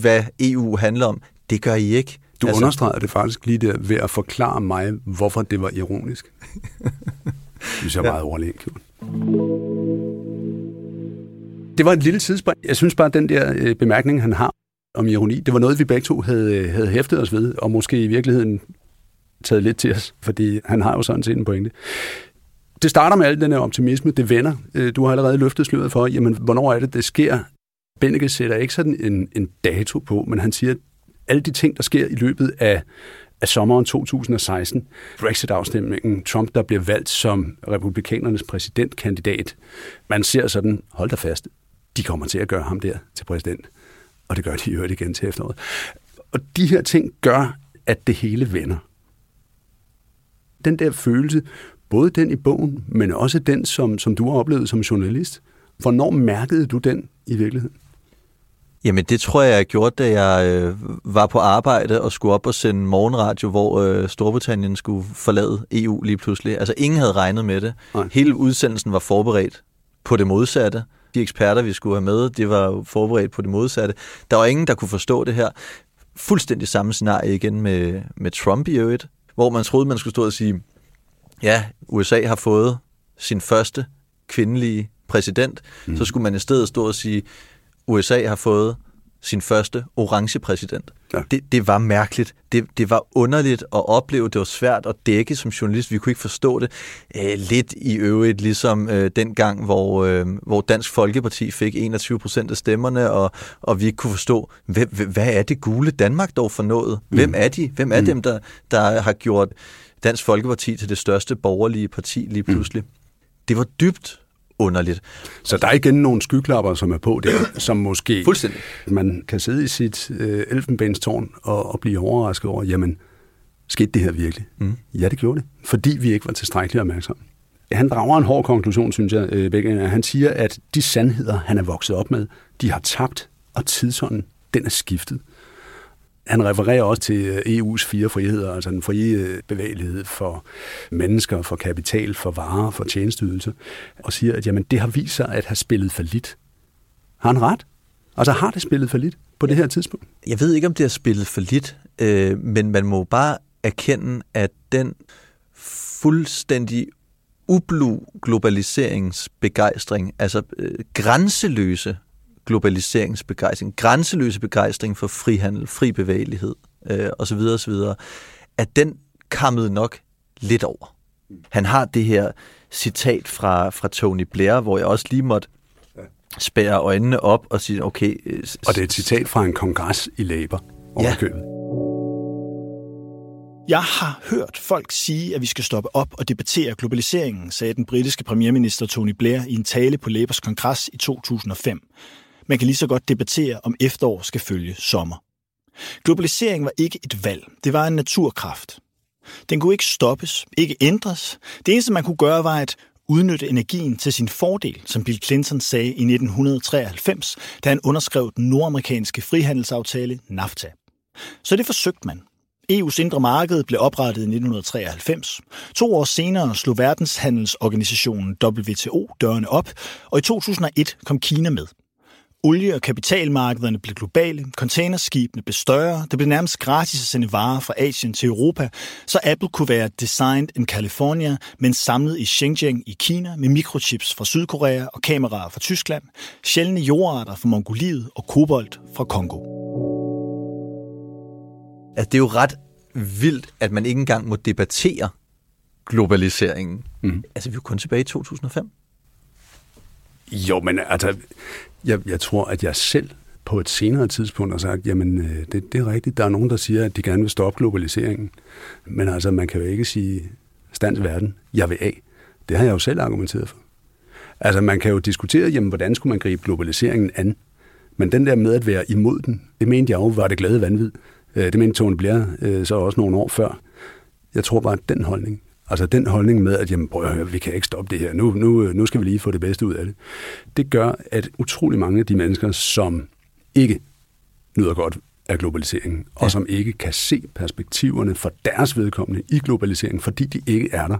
hvad EU handler om. Det gør I ikke. Du altså, understregede det faktisk lige der ved at forklare mig, hvorfor det var ironisk. det er ja. meget overlegen, Det var et lille tidsspring. Jeg synes bare, at den der øh, bemærkning, han har om ironi, det var noget, vi begge to havde, øh, havde hæftet os ved, og måske i virkeligheden taget lidt til os, fordi han har jo sådan set en pointe. Det starter med al den her optimisme, det vender. Øh, du har allerede løftet sløret for, jamen, hvornår er det, det sker? Benneke sætter ikke sådan en, en dato på, men han siger, at alle de ting, der sker i løbet af, af sommeren 2016, Brexit-afstemningen, Trump, der bliver valgt som republikanernes præsidentkandidat, man ser sådan, hold da fast, de kommer til at gøre ham der til præsident. Og det gør de jo igen til efteråret. og de her ting gør, at det hele vender. Den der følelse, både den i bogen, men også den, som, som du har oplevet som journalist, hvornår mærkede du den i virkeligheden? Jamen, det tror jeg, jeg gjorde, da jeg øh, var på arbejde og skulle op og sende morgenradio, hvor øh, Storbritannien skulle forlade EU lige pludselig. Altså, ingen havde regnet med det. Nej. Hele udsendelsen var forberedt på det modsatte. De eksperter, vi skulle have med, det var forberedt på det modsatte. Der var ingen, der kunne forstå det her. Fuldstændig samme scenarie igen med, med Trump i øvrigt, hvor man troede, man skulle stå og sige, ja, USA har fået sin første kvindelige præsident, mm. så skulle man i stedet stå og sige, USA har fået sin første orange præsident. Ja. Det, det var mærkeligt. Det, det var underligt at opleve. Det var svært at dække som journalist. Vi kunne ikke forstå det. Æh, lidt i øvrigt, ligesom øh, den gang, hvor, øh, hvor Dansk Folkeparti fik 21 procent af stemmerne, og, og vi ikke kunne forstå, hvem, hvad er det gule Danmark dog for noget? Hvem mm. er de? Hvem er mm. dem, der, der har gjort Dansk Folkeparti til det største borgerlige parti lige mm. pludselig? Mm. Det var dybt underligt. Så der er igen nogle skyklapper, som er på der, som måske Fuldstændig. man kan sidde i sit øh, elfenbenstårn og, og blive overrasket over, jamen, skete det her virkelig? Mm. Ja, det gjorde det, fordi vi ikke var tilstrækkeligt opmærksomme. Han drager en hård konklusion, synes jeg, øh, begge. Han siger, at de sandheder, han er vokset op med, de har tabt, og tidsånden, den er skiftet. Han refererer også til øh, EU's fire friheder, altså den frie øh, bevægelighed for mennesker, for kapital, for varer, for tjenesteydelser, og siger, at jamen, det har vist sig at have spillet for lidt. Har han ret? Altså har det spillet for lidt på det her tidspunkt? Jeg ved ikke, om det har spillet for lidt, øh, men man må bare erkende, at den fuldstændig ublu globaliseringsbegejstring, altså øh, grænseløse globaliseringsbegejstring, grænseløse begejstring for frihandel, fri bevægelighed øh, osv. osv., at den kammede nok lidt over. Han har det her citat fra, fra Tony Blair, hvor jeg også lige måtte spære øjnene op og sige, okay... Øh, og det er et citat fra en kongres i Labour. Ja. Jeg har hørt folk sige, at vi skal stoppe op og debattere globaliseringen, sagde den britiske premierminister Tony Blair i en tale på Labours kongres i 2005. Man kan lige så godt debattere, om efterår skal følge sommer. Globalisering var ikke et valg, det var en naturkraft. Den kunne ikke stoppes, ikke ændres. Det eneste, man kunne gøre, var at udnytte energien til sin fordel, som Bill Clinton sagde i 1993, da han underskrev den nordamerikanske frihandelsaftale NAFTA. Så det forsøgte man. EU's indre marked blev oprettet i 1993. To år senere slog verdenshandelsorganisationen WTO dørene op, og i 2001 kom Kina med. Olie- og kapitalmarkederne blev globale, containerskibene blev større, det blev nærmest gratis at sende varer fra Asien til Europa, så Apple kunne være designed in California, men samlet i Shenzhen i Kina med mikrochips fra Sydkorea og kameraer fra Tyskland, sjældne jordarter fra Mongoliet og kobolt fra Kongo. At det er jo ret vildt, at man ikke engang må debattere globaliseringen. Mm. Altså, vi er jo kun tilbage i 2005. Jo, men altså, jeg, jeg tror, at jeg selv på et senere tidspunkt har sagt, jamen øh, det, det er rigtigt, der er nogen, der siger, at de gerne vil stoppe globaliseringen. Men altså, man kan jo ikke sige, stands verden, jeg vil af. Det har jeg jo selv argumenteret for. Altså, man kan jo diskutere, jamen, hvordan skulle man gribe globaliseringen an? Men den der med at være imod den, det mente jeg jo var det glade vanvid. Øh, det mente Tone Blair øh, så også nogle år før. Jeg tror bare, at den holdning, Altså den holdning med, at jamen, prøv at høre, vi kan ikke stoppe det her, nu, nu, nu skal vi lige få det bedste ud af det. Det gør, at utrolig mange af de mennesker, som ikke nyder godt af globaliseringen, ja. og som ikke kan se perspektiverne for deres vedkommende i globaliseringen, fordi de ikke er der,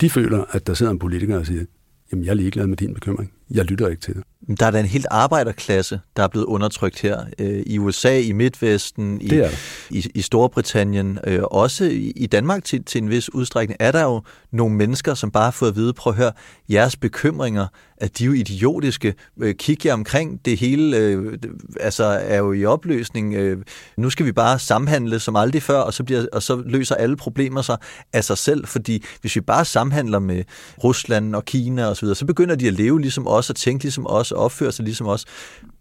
de føler, at der sidder en politiker og siger, jamen jeg er ligeglad med din bekymring. Jeg lytter ikke til det. Der er da en helt arbejderklasse, der er blevet undertrykt her. Øh, I USA, i Midtvesten, i, i, i Storbritannien, øh, også i Danmark til, til en vis udstrækning, er der jo nogle mennesker, som bare har fået at vide, prøv at høre, jeres bekymringer, at de er jo idiotiske. Øh, kig jer omkring, det hele øh, altså, er jo i opløsning. Øh, nu skal vi bare samhandle som aldrig før, og så, bliver, og så løser alle problemer sig af sig selv, fordi hvis vi bare samhandler med Rusland og Kina osv., så, videre, så begynder de at leve ligesom os og tænke ligesom os og opføre sig ligesom os.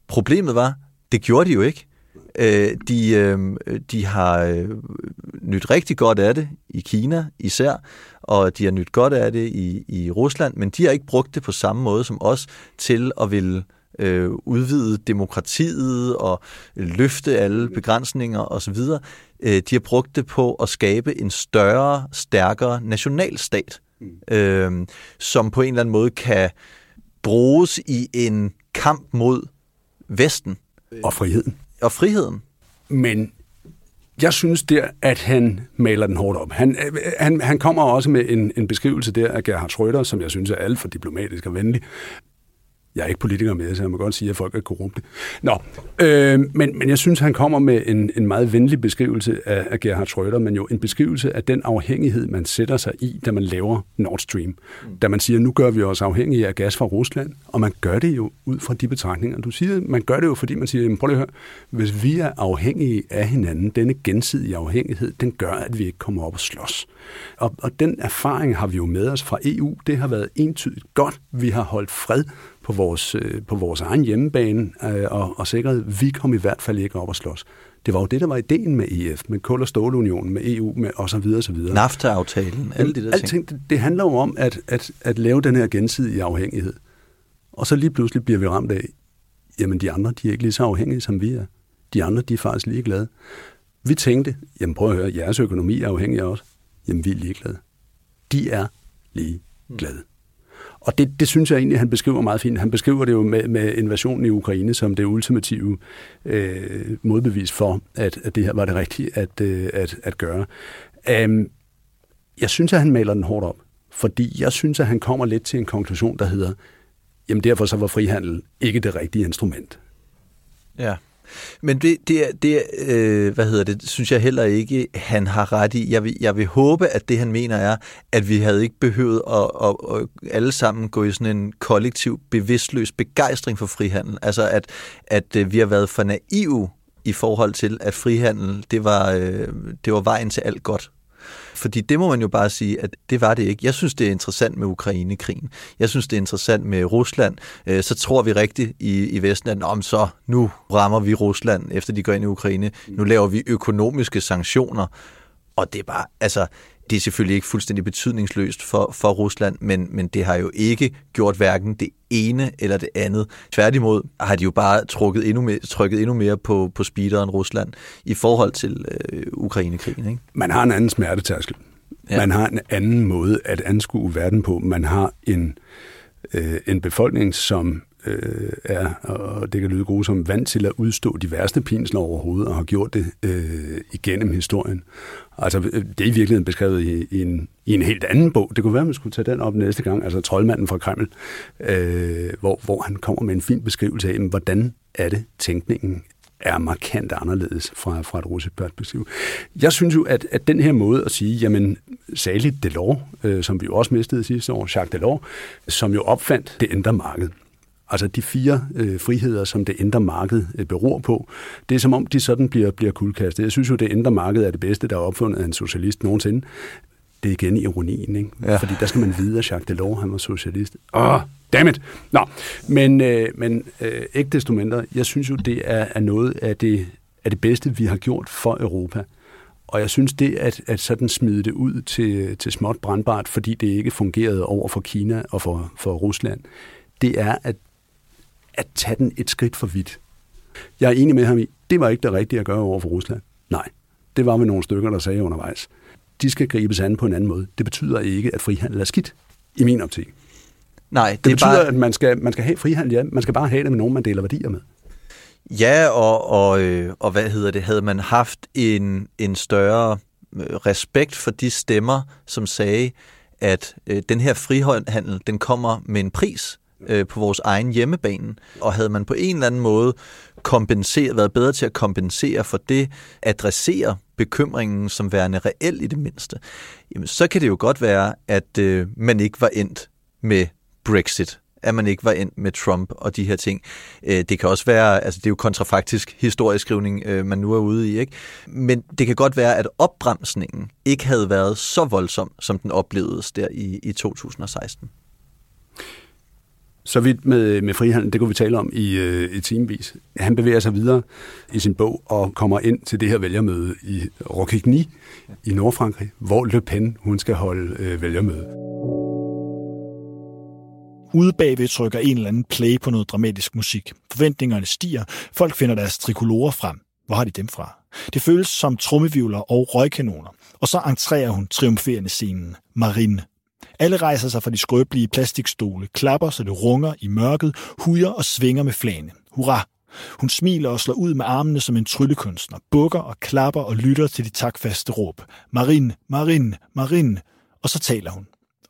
Problemet var, det gjorde de jo ikke. Øh, de, øh, de har øh, nyt rigtig godt af det i Kina især, og de har nyt godt af det i, i Rusland, men de har ikke brugt det på samme måde som os til at ville øh, udvide demokratiet og løfte alle begrænsninger osv. Øh, de har brugt det på at skabe en større, stærkere nationalstat, mm. øh, som på en eller anden måde kan bruges i en kamp mod Vesten. Og friheden. Og friheden. Men jeg synes der, at han maler den hårdt op. Han, han, han kommer også med en, en beskrivelse der af Gerhard Schröder, som jeg synes er alt for diplomatisk og venlig. Jeg er ikke politiker med, så jeg må godt sige, at folk er korrupte. Nå, øh, men, men jeg synes, han kommer med en, en meget venlig beskrivelse af, af Gerhard Schröder, men jo en beskrivelse af den afhængighed, man sætter sig i, da man laver Nord Stream. Mm. Da man siger, nu gør vi os afhængige af gas fra Rusland, og man gør det jo ud fra de betragtninger. Du siger, man gør det jo, fordi man siger, jamen, prøv lige at høre, hvis vi er afhængige af hinanden, denne gensidige afhængighed, den gør, at vi ikke kommer op og slås. Og, og den erfaring har vi jo med os fra EU. Det har været entydigt godt. Vi har holdt fred på vores, øh, på vores egen hjemmebane øh, og, og sikret, at vi kom i hvert fald ikke op og slås. Det var jo det, der var ideen med EF, med Kul- og Stålunionen, med EU med og så videre, så videre. NAFTA-aftalen, alle de der Alting, ting. Det, det handler jo om at, at, at lave den her gensidige afhængighed. Og så lige pludselig bliver vi ramt af, jamen de andre, de er ikke lige så afhængige, som vi er. De andre, de er faktisk ligeglade. Vi tænkte, jamen prøv at høre, jeres økonomi er afhængig af os. Jamen vi er ligeglade. De er ligeglade. Mm. Og det, det synes jeg egentlig, han beskriver meget fint. Han beskriver det jo med, med invasionen i Ukraine som det ultimative øh, modbevis for, at, at det her var det rigtige at, øh, at, at gøre. Um, jeg synes, at han maler den hårdt op, fordi jeg synes, at han kommer lidt til en konklusion, der hedder, jamen derfor så var frihandel ikke det rigtige instrument. Ja. Men det, det, det øh, hvad hedder det, synes jeg heller ikke, han har ret i. Jeg vil, jeg vil håbe, at det han mener er, at vi havde ikke behøvet at, at, at alle sammen gå i sådan en kollektiv, bevidstløs begejstring for frihandel. Altså at, at øh, vi har været for naive i forhold til, at frihandel, det var, øh, det var vejen til alt godt. Fordi det må man jo bare sige, at det var det ikke. Jeg synes, det er interessant med Ukraine-krigen. Jeg synes, det er interessant med Rusland. Øh, så tror vi rigtigt i, i Vesten, at om så nu rammer vi Rusland, efter de går ind i Ukraine. Nu laver vi økonomiske sanktioner. Og det er bare, altså, det er selvfølgelig ikke fuldstændig betydningsløst for, for Rusland, men, men det har jo ikke gjort hverken det ene eller det andet. Tværtimod har de jo bare trukket endnu mere, trykket endnu mere på, på speederen Rusland i forhold til øh, Ukraine-krigen. Ikke? Man har en anden smertetærskel. Ja. Man har en anden måde at anskue verden på. Man har en, øh, en befolkning, som øh, er, og det kan lyde gode som vant til at udstå de værste pinsler overhovedet, og har gjort det øh, igennem historien. Altså, øh, det er i virkeligheden beskrevet i, i, en, i en helt anden bog. Det kunne være, at man skulle tage den op næste gang, altså Troldmanden fra Kreml, øh, hvor, hvor han kommer med en fin beskrivelse af, hvordan er det, tænkningen er markant anderledes fra, fra et russisk perspektiv. Jeg synes jo, at, at den her måde at sige, jamen, særligt Delors, øh, som vi jo også mistede sidste år, Jacques Delors, som jo opfandt det indre marked, Altså de fire øh, friheder, som det indre marked øh, beror på, det er som om, de sådan bliver, bliver kuldkastet. Jeg synes jo, det indre marked er det bedste, der er opfundet af en socialist nogensinde. Det er igen ironien, ikke? Ja. Fordi der skal man vide, at Jacques Delors han var socialist. Åh, oh, dammit! Nå, men, øh, men øh, ikke desto mindre, jeg synes jo, det er, er noget af det, af det bedste, vi har gjort for Europa. Og jeg synes det, at, at sådan smide det ud til, til småt brandbart, fordi det ikke fungerede over for Kina og for, for Rusland, det er, at at tage den et skridt for vidt. Jeg er enig med ham i, det var ikke det rigtige at gøre over for Rusland. Nej, det var vi nogle stykker, der sagde undervejs. De skal gribes an på en anden måde. Det betyder ikke, at frihandel er skidt, i min optik. Nej, det, det betyder, bare... at man skal, man skal have frihandel, ja. Man skal bare have det med nogen, man deler værdier med. Ja, og, og, øh, og hvad hedder det? Havde man haft en, en større øh, respekt for de stemmer, som sagde, at øh, den her frihandel, den kommer med en pris, øh, på vores egen hjemmebane. Og havde man på en eller anden måde kompenseret, været bedre til at kompensere for det, adressere bekymringen som værende reel i det mindste, jamen, så kan det jo godt være, at øh, man ikke var endt med Brexit at man ikke var endt med Trump og de her ting. Øh, det kan også være, altså det er jo kontrafaktisk historieskrivning, øh, man nu er ude i, ikke? Men det kan godt være, at opbremsningen ikke havde været så voldsom, som den oplevedes der i, i 2016. Så vidt med, med frihandel, det kunne vi tale om i, øh, i timevis. Han bevæger sig videre i sin bog og kommer ind til det her vælgermøde i Roquigny i Nordfrankrig, hvor Le Pen hun skal holde øh, vælgermøde. Ude bagved trykker en eller anden play på noget dramatisk musik. Forventningerne stiger. Folk finder deres trikolorer frem. Hvor har de dem fra? Det føles som trommevivler og røgkanoner. Og så entrerer hun triumferende scenen. Marine. Alle rejser sig fra de skrøbelige plastikstole, klapper, så det runger i mørket, hujer og svinger med flagene. Hurra! Hun smiler og slår ud med armene som en tryllekunstner, bukker og klapper og lytter til de takfaste råb. Marin, Marin, Marin. Og så taler hun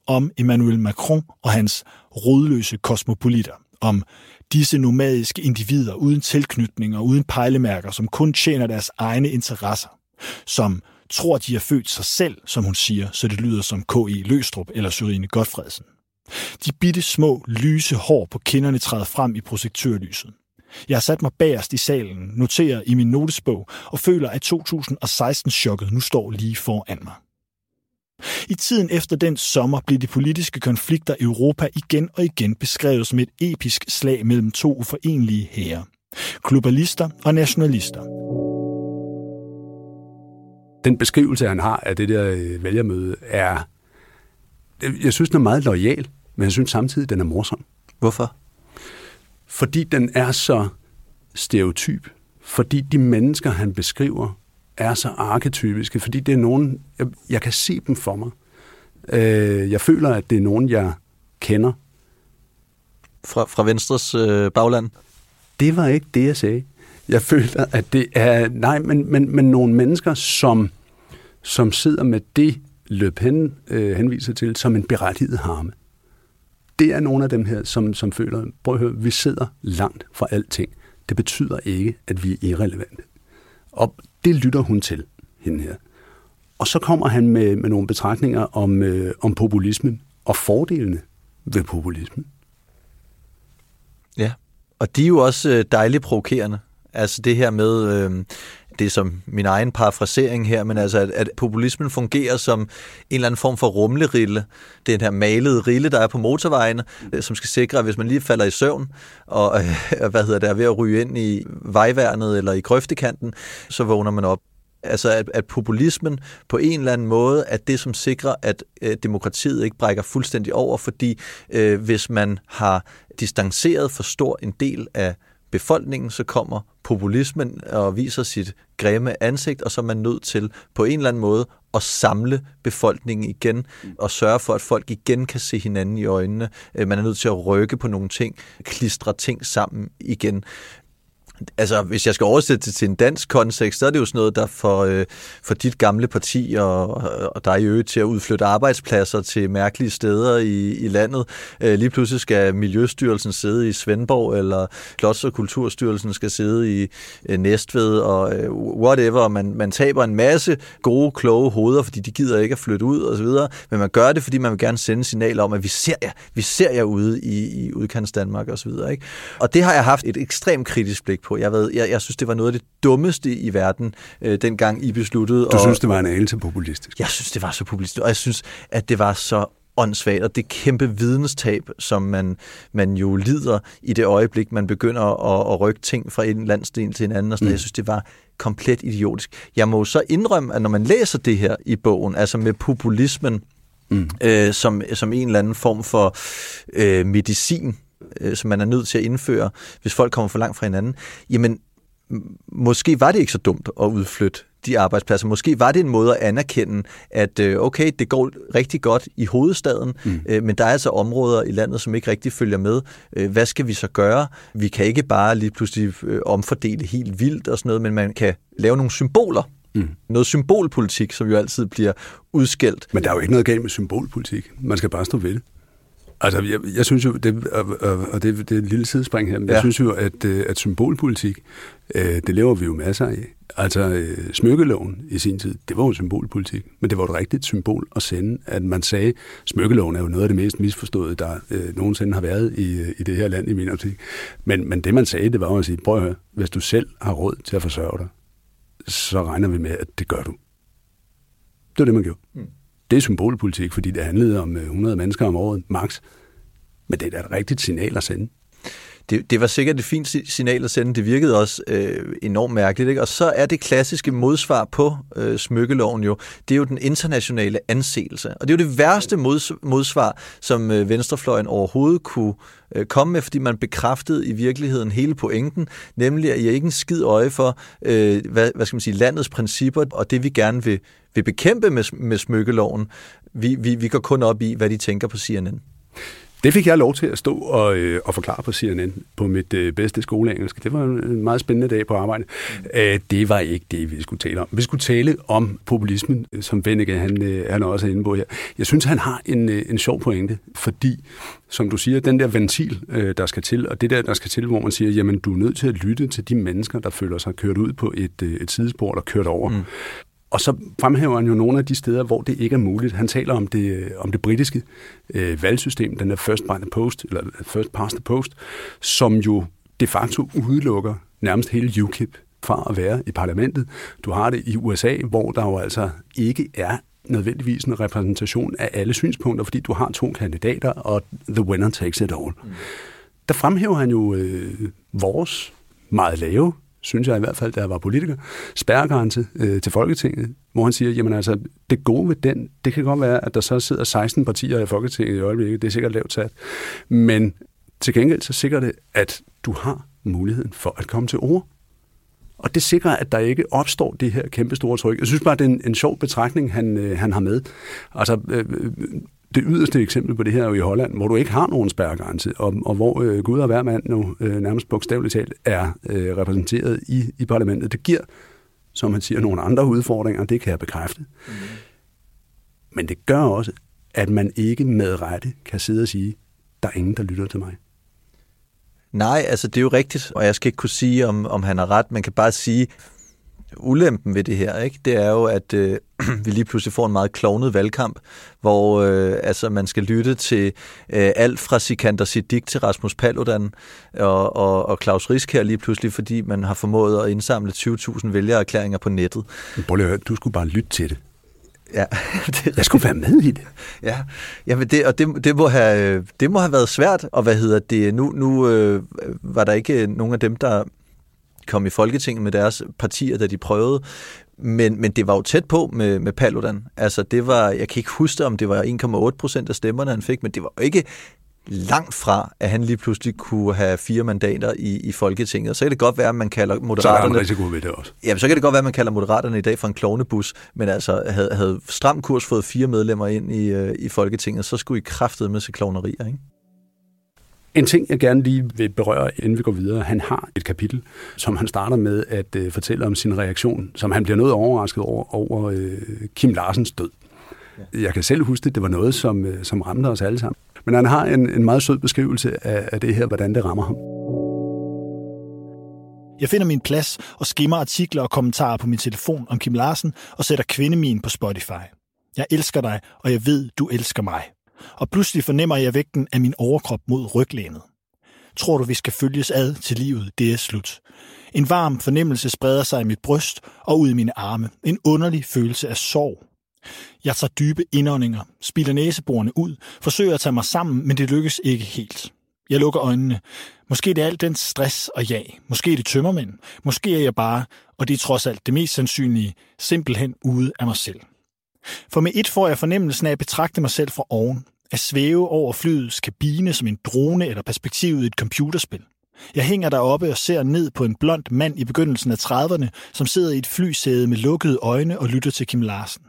om Emmanuel Macron og hans rodløse kosmopolitter. Om disse nomadiske individer uden tilknytning og uden pejlemærker, som kun tjener deres egne interesser. Som tror, de har født sig selv, som hun siger, så det lyder som K.E. Løstrup eller Syrine Godfredsen. De bitte små, lyse hår på kinderne træder frem i projektørlyset. Jeg har sat mig bagerst i salen, noterer i min notesbog og føler, at 2016-chokket nu står lige foran mig. I tiden efter den sommer blev de politiske konflikter i Europa igen og igen beskrevet som et episk slag mellem to uforenlige hære. Globalister og nationalister. Den beskrivelse, han har af det der øh, vælgermøde, er... Jeg synes, den er meget lojal, men jeg synes samtidig, den er morsom. Hvorfor? Fordi den er så stereotyp. Fordi de mennesker, han beskriver, er så arketypiske. Fordi det er nogen... Jeg, jeg kan se dem for mig. Øh, jeg føler, at det er nogen, jeg kender. Fra, fra Venstres øh, bagland? Det var ikke det, jeg sagde. Jeg føler, at det er... Nej, men, men, men nogle mennesker, som, som sidder med det, Le Pen øh, henviser til, som en berettiget harme. Det er nogle af dem her, som, som føler, prøv at høre, vi sidder langt fra alting. Det betyder ikke, at vi er irrelevante. Og det lytter hun til, hende her. Og så kommer han med, med nogle betragtninger om, øh, om populismen og fordelene ved populismen. Ja, og de er jo også øh, dejligt provokerende. Altså det her med, øh, det er som min egen parafrasering her, men altså at, at populismen fungerer som en eller anden form for rumlerille. Det er den her malede rille, der er på motorvejene, øh, som skal sikre, at hvis man lige falder i søvn, og øh, hvad hedder det, er ved at ryge ind i vejværnet eller i grøftekanten, så vågner man op. Altså at, at populismen på en eller anden måde er det, som sikrer, at øh, demokratiet ikke brækker fuldstændig over, fordi øh, hvis man har distanceret for stor en del af befolkningen, så kommer populismen og viser sit grimme ansigt, og så er man nødt til på en eller anden måde at samle befolkningen igen og sørge for, at folk igen kan se hinanden i øjnene. Øh, man er nødt til at rykke på nogle ting, klistre ting sammen igen altså, hvis jeg skal oversætte det til en dansk kontekst, så er det jo sådan noget, der for, øh, for dit gamle parti og, og dig i øvrigt til at udflytte arbejdspladser til mærkelige steder i, i landet. Øh, lige pludselig skal Miljøstyrelsen sidde i Svendborg, eller Klods- og Kulturstyrelsen skal sidde i øh, Næstved, og øh, whatever. Man, man taber en masse gode, kloge hoveder, fordi de gider ikke at flytte ud og så videre. Men man gør det, fordi man vil gerne sende signal om, at vi ser jer, vi ser jer ude i, i udkants Danmark og så videre. Ikke? Og det har jeg haft et ekstremt kritisk blik på. Jeg, ved, jeg, jeg synes, det var noget af det dummeste i verden, øh, dengang I besluttede. Du og, synes, det var en anelse populistisk? Jeg synes, det var så populistisk, og jeg synes, at det var så åndssvagt, og det kæmpe videnstab, som man, man jo lider i det øjeblik, man begynder at, at rykke ting fra en landsdel til en anden. Og sådan. Mm. Jeg synes, det var komplet idiotisk. Jeg må så indrømme, at når man læser det her i bogen, altså med populismen, mm. øh, som, som en eller anden form for øh, medicin, øh, som man er nødt til at indføre, hvis folk kommer for langt fra hinanden, jamen måske var det ikke så dumt at udflytte de arbejdspladser. Måske var det en måde at anerkende, at øh, okay, det går rigtig godt i hovedstaden, mm. Øh, men der er altså områder i landet, som ikke rigtig følger med. Øh, hvad skal vi så gøre? Vi kan ikke bare lige pludselig omfordele helt vildt og sådan noget, men man kan lave nogle symboler. Mm. Noget symbolpolitik, som jo altid bliver udskældt. Men der er jo ikke noget galt med symbolpolitik. Man skal bare stå ved det. Altså, jeg, jeg synes jo, det, og, og det, det er et lille sidespring her, men ja. jeg synes jo, at, øh, at symbolpolitik, øh, det lever vi jo masser af. Altså, øh, smykkeloven i sin tid, det var jo symbolpolitik, men det var et rigtigt symbol at sende, at man sagde, smykkeloven er jo noget af det mest misforståede, der øh, nogensinde har været i, i det her land i min optik. Men, men det man sagde, det var at sige, prøv at høre, hvis du selv har råd til at forsørge dig, så regner vi med, at det gør du. Det var det, man gjorde. Mm. Det er symbolpolitik, fordi det handlede om øh, 100 mennesker om året, max. Men det er da et rigtigt signal at sende det, det var sikkert et fint signal at sende. Det virkede også øh, enormt mærkeligt. Ikke? Og så er det klassiske modsvar på øh, smykkeloven jo, det er jo den internationale anseelse. Og det er jo det værste mods, modsvar, som øh, venstrefløjen overhovedet kunne øh, komme med, fordi man bekræftede i virkeligheden hele pointen, nemlig at I ikke en skid øje for, øh, hvad, hvad skal man sige, landets principper, og det vi gerne vil, vil bekæmpe med, med smykkeloven. Vi, vi, vi går kun op i, hvad de tænker på CNN. Det fik jeg lov til at stå og, øh, og forklare på CNN på mit øh, bedste skoleengelsk. Det var en meget spændende dag på arbejde. Mm. Æh, det var ikke det, vi skulle tale om. Vi skulle tale om populismen, som Venneke han, øh, han også er inde på her. Jeg synes, han har en, øh, en sjov pointe, fordi, som du siger, den der ventil, øh, der skal til, og det der, der skal til, hvor man siger, jamen, du er nødt til at lytte til de mennesker, der føler sig kørt ud på et, øh, et sidespor, der kørt over. Mm. Og så fremhæver han jo nogle af de steder, hvor det ikke er muligt. Han taler om det, om det britiske øh, valgsystem, den der first by the post, eller first past the post, som jo de facto udelukker nærmest hele UKIP fra at være i parlamentet. Du har det i USA, hvor der jo altså ikke er nødvendigvis en repræsentation af alle synspunkter, fordi du har to kandidater, og the winner takes it all. Mm. Der fremhæver han jo øh, vores meget lave synes jeg i hvert fald, da jeg var politiker, spærregrænse øh, til Folketinget, hvor han siger, jamen altså, det gode ved den, det kan godt være, at der så sidder 16 partier i Folketinget i øjeblikket, det er sikkert lavt sat, men til gengæld så sikrer det, at du har muligheden for at komme til ord. Og det sikrer, at der ikke opstår det her kæmpe store tryk. Jeg synes bare, det er en, en sjov betragtning, han, øh, han har med. Altså, øh, øh det yderste eksempel på det her er jo i Holland, hvor du ikke har nogen spærregrænse, og, og hvor øh, Gud og hver mand nu øh, nærmest bogstaveligt talt er øh, repræsenteret i, i parlamentet. Det giver, som han siger, nogle andre udfordringer, det kan jeg bekræfte. Mm. Men det gør også, at man ikke med rette kan sidde og sige, der er ingen, der lytter til mig. Nej, altså det er jo rigtigt, og jeg skal ikke kunne sige, om, om han har ret. Man kan bare sige, ulempen ved det her, ikke? det er jo, at øh, vi lige pludselig får en meget klovnet valgkamp, hvor øh, altså, man skal lytte til øh, alt fra Sikander Siddiq til Rasmus Paludan og, og, og Claus Risk her lige pludselig, fordi man har formået at indsamle 20.000 vælgererklæringer på nettet. Prøv lige at høre, du skulle bare lytte til det. Ja, det, jeg skulle være med i det. Ja, jamen det, og det, det, må have, det må have været svært, og hvad hedder det, nu, nu øh, var der ikke nogen af dem, der kom i Folketinget med deres partier, da de prøvede. Men, men det var jo tæt på med, med Paludan. Altså det var, jeg kan ikke huske, om det var 1,8 procent af stemmerne, han fik, men det var jo ikke langt fra, at han lige pludselig kunne have fire mandater i, i Folketinget. Så kan det godt være, at man kalder Moderaterne... Så er der en risiko ved det også. Ja, så kan det godt være, at man kalder Moderaterne i dag for en klovnebus, men altså havde, havde Stram Kurs fået fire medlemmer ind i, øh, i Folketinget, så skulle I kraftede med sig klovnerier, ikke? En ting, jeg gerne lige vil berøre, inden vi går videre, han har et kapitel, som han starter med at øh, fortælle om sin reaktion, som han bliver noget overrasket over, over øh, Kim Larsens død. Jeg kan selv huske det, det var noget, som, øh, som ramte os alle sammen. Men han har en, en meget sød beskrivelse af, af det her, hvordan det rammer ham. Jeg finder min plads og skimmer artikler og kommentarer på min telefon om Kim Larsen og sætter kvindemin på Spotify. Jeg elsker dig, og jeg ved, du elsker mig og pludselig fornemmer jeg vægten af min overkrop mod ryglænet. Tror du, vi skal følges ad til livet, det er slut. En varm fornemmelse spreder sig i mit bryst og ud i mine arme. En underlig følelse af sorg. Jeg tager dybe indåndinger, spilder næseborene ud, forsøger at tage mig sammen, men det lykkes ikke helt. Jeg lukker øjnene. Måske det er alt den stress og jag. Måske det det tømmermænd. Måske er jeg bare, og det er trods alt det mest sandsynlige, simpelthen ude af mig selv. For med et får jeg fornemmelsen af at betragte mig selv fra oven, at svæve over flyets kabine som en drone eller perspektivet i et computerspil. Jeg hænger deroppe og ser ned på en blond mand i begyndelsen af 30'erne, som sidder i et flysæde med lukkede øjne og lytter til Kim Larsen.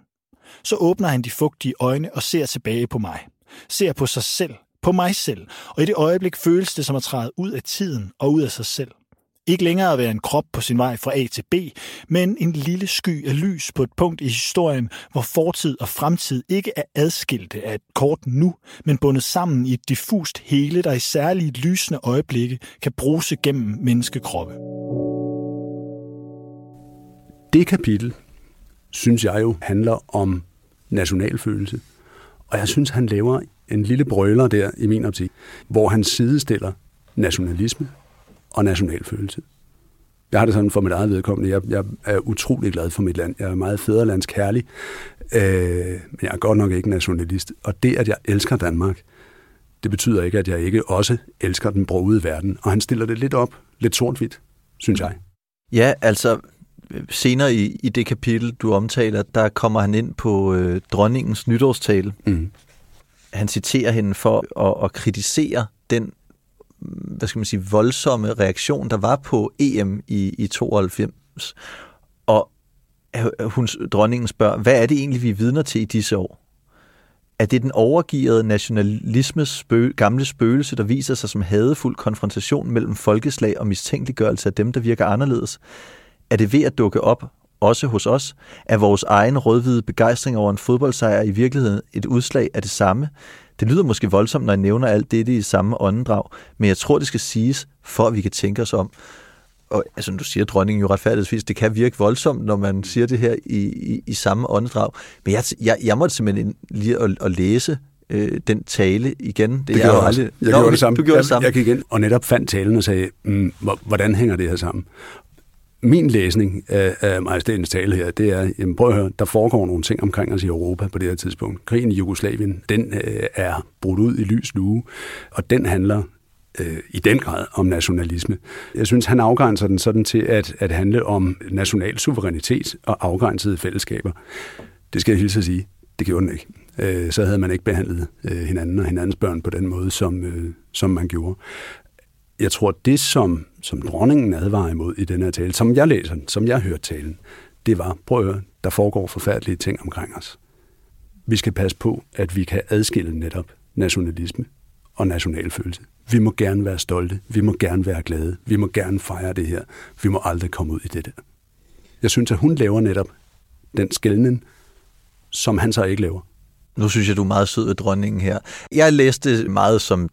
Så åbner han de fugtige øjne og ser tilbage på mig. Ser på sig selv, på mig selv, og i det øjeblik føles det som at træde ud af tiden og ud af sig selv. Ikke længere at være en krop på sin vej fra A til B, men en lille sky af lys på et punkt i historien, hvor fortid og fremtid ikke er adskilte af et kort nu, men bundet sammen i et diffust hele, der i særlige lysende øjeblikke kan bruse gennem menneskekroppe. Det kapitel, synes jeg jo, handler om nationalfølelse. Og jeg synes, han laver en lille brøler der i min optik, hvor han sidestiller nationalisme og nationalfølelse. Jeg har det sådan for mit eget vedkommende. Jeg, jeg er utrolig glad for mit land. Jeg er meget fædrelandskærlig, øh, men jeg er godt nok ikke nationalist. Og det, at jeg elsker Danmark, det betyder ikke, at jeg ikke også elsker den brogede verden. Og han stiller det lidt op, lidt sort-hvidt, synes jeg. Ja, altså senere i, i det kapitel, du omtaler, der kommer han ind på øh, dronningens nytårstale. Mm. Han citerer hende for at, at kritisere den hvad skal man sige, voldsomme reaktion, der var på EM i, i 92. Og hun, dronningen spørger, hvad er det egentlig, vi er vidner til i disse år? Er det den overgivede nationalismes spø- gamle spøgelse, der viser sig som hadefuld konfrontation mellem folkeslag og mistænkeliggørelse af dem, der virker anderledes? Er det ved at dukke op, også hos os? Er vores egen rødhvide begejstring over en fodboldsejr i virkeligheden et udslag af det samme? Det lyder måske voldsomt, når jeg nævner alt dette i samme åndedrag, men jeg tror, det skal siges, for at vi kan tænke os om. Og altså, du siger dronningen jo retfærdigvis, det kan virke voldsomt, når man siger det her i, i, i samme åndedrag. Men jeg, jeg, jeg måtte simpelthen lige at, at læse øh, den tale igen. Det, det gjorde jeg aldrig... Jeg Nå, gjorde det samme. Du gjorde jeg, det samme. Jeg gik ind og netop fandt talen og sagde, mm, hvordan hænger det her sammen? Min læsning af, af majestætens tale her, det er, jamen prøv at høre, der foregår nogle ting omkring os i Europa på det her tidspunkt. Krigen i Jugoslavien, den øh, er brudt ud i lys lue, og den handler øh, i den grad om nationalisme. Jeg synes, han afgrænser den sådan til at, at handle om national suverænitet og afgrænsede fællesskaber. Det skal jeg hilse at sige. Det gjorde den ikke. Øh, så havde man ikke behandlet øh, hinanden og hinandens børn på den måde, som, øh, som man gjorde jeg tror, det som, som dronningen advarer imod i den her tale, som jeg læser den, som jeg hørte talen, det var, prøv at høre, der foregår forfærdelige ting omkring os. Vi skal passe på, at vi kan adskille netop nationalisme og nationalfølelse. Vi må gerne være stolte, vi må gerne være glade, vi må gerne fejre det her, vi må aldrig komme ud i det der. Jeg synes, at hun laver netop den skældning, som han så ikke laver. Nu synes jeg, du er meget sød ved dronningen her. Jeg læste meget som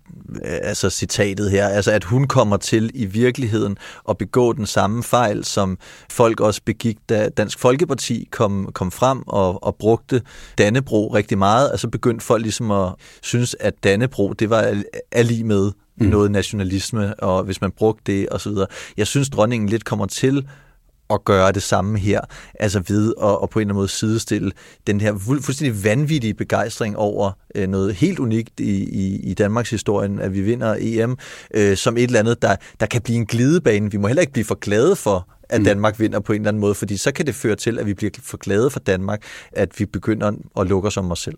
øh, altså citatet her, altså at hun kommer til i virkeligheden at begå den samme fejl, som folk også begik, da Dansk Folkeparti kom, kom frem og, og brugte Dannebro rigtig meget. Altså begyndte folk ligesom at synes, at Dannebro, det var lige med mm. noget nationalisme, og hvis man brugte det osv. Jeg synes, dronningen lidt kommer til at gøre det samme her, altså ved at, at på en eller anden måde sidestille den her fu- fuldstændig vanvittige begejstring over øh, noget helt unikt i, i, i Danmarks historien, at vi vinder EM, øh, som et eller andet, der, der kan blive en glidebane. Vi må heller ikke blive for glade for, at mm. Danmark vinder på en eller anden måde, fordi så kan det føre til, at vi bliver for glade for Danmark, at vi begynder at lukke os om os selv.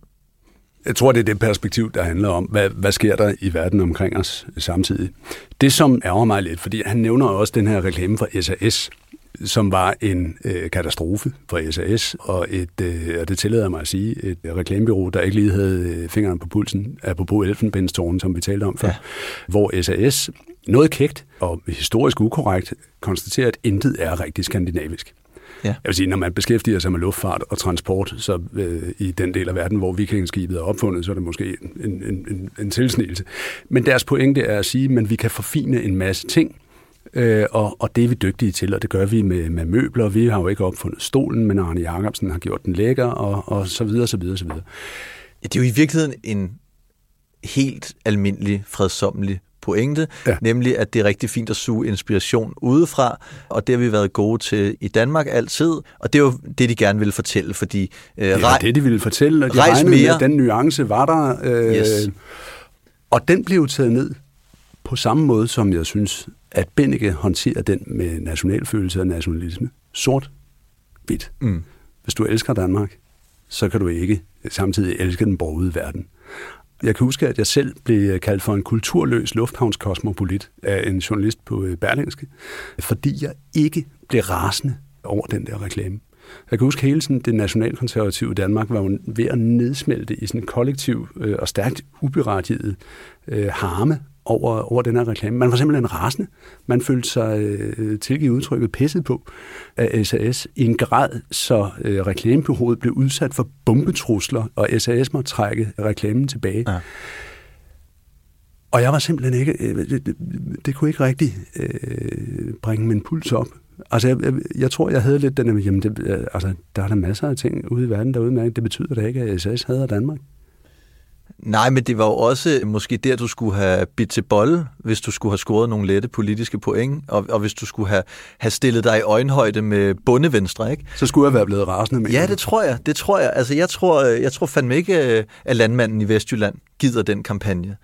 Jeg tror, det er det perspektiv, der handler om, hvad, hvad sker der i verden omkring os samtidig. Det, som ærger mig lidt, fordi han nævner også den her reklame fra SAS, som var en øh, katastrofe for SAS, og et, øh, og det tillader mig at sige, et reklamebureau, der ikke lige havde øh, fingrene på pulsen, apropos Elfenbenstårnen, som vi talte om før, ja. hvor SAS, noget kægt og historisk ukorrekt, konstaterer, at intet er rigtig skandinavisk. Ja. Jeg vil sige, når man beskæftiger sig med luftfart og transport, så øh, i den del af verden, hvor vikingskibet er opfundet, så er det måske en, en, en, en tilsnelse. Men deres pointe er at sige, at vi kan forfine en masse ting, Øh, og, og det er vi dygtige til, og det gør vi med, med møbler. Vi har jo ikke opfundet stolen, men Arne Jacobsen har gjort den lækker, og, og så videre, så videre, så videre. Ja, det er jo i virkeligheden en helt almindelig, fredsommelig pointe, ja. nemlig at det er rigtig fint at suge inspiration udefra, og det har vi været gode til i Danmark altid, og det er jo det, de gerne ville fortælle, fordi... Øh, det er det, de ville fortælle, og de regnede mere. med, den nuance var der, øh, yes. og den blev taget ned på samme måde, som jeg synes, at Bennike håndterer den med nationalfølelse og nationalisme. Sort, hvidt. Mm. Hvis du elsker Danmark, så kan du ikke samtidig elske den borgede verden. Jeg kan huske, at jeg selv blev kaldt for en kulturløs lufthavnskosmopolit af en journalist på øh, Berlingske, fordi jeg ikke blev rasende over den der reklame. Jeg kan huske hele sådan, det nationalkonservative Danmark var jo ved at nedsmelte i sådan en kollektiv øh, og stærkt uberettiget øh, harme over, over den her reklame. Man var simpelthen rasende. Man følte sig øh, tilgivet udtrykket pisset på af SAS i en grad, så øh, reklamebureauet blev udsat for bombetrusler, og SAS måtte trække reklamen tilbage. Ja. Og jeg var simpelthen ikke, øh, det, det, kunne ikke rigtig øh, bringe min puls op. Altså, jeg, jeg, jeg tror, jeg havde lidt den, jamen, det, altså, der er der masser af ting ude i verden derude med, det betyder da ikke, at SAS hader Danmark. Nej, men det var jo også måske der, du skulle have bidt til bolle, hvis du skulle have scoret nogle lette politiske point, og, og hvis du skulle have, have stillet dig i øjenhøjde med bundevenstre, ikke? Så skulle jeg være blevet rasende med Ja, det tror jeg. Det tror jeg. Altså, jeg tror, jeg tror fandme ikke, øh, at landmanden i Vestjylland gider den kampagne.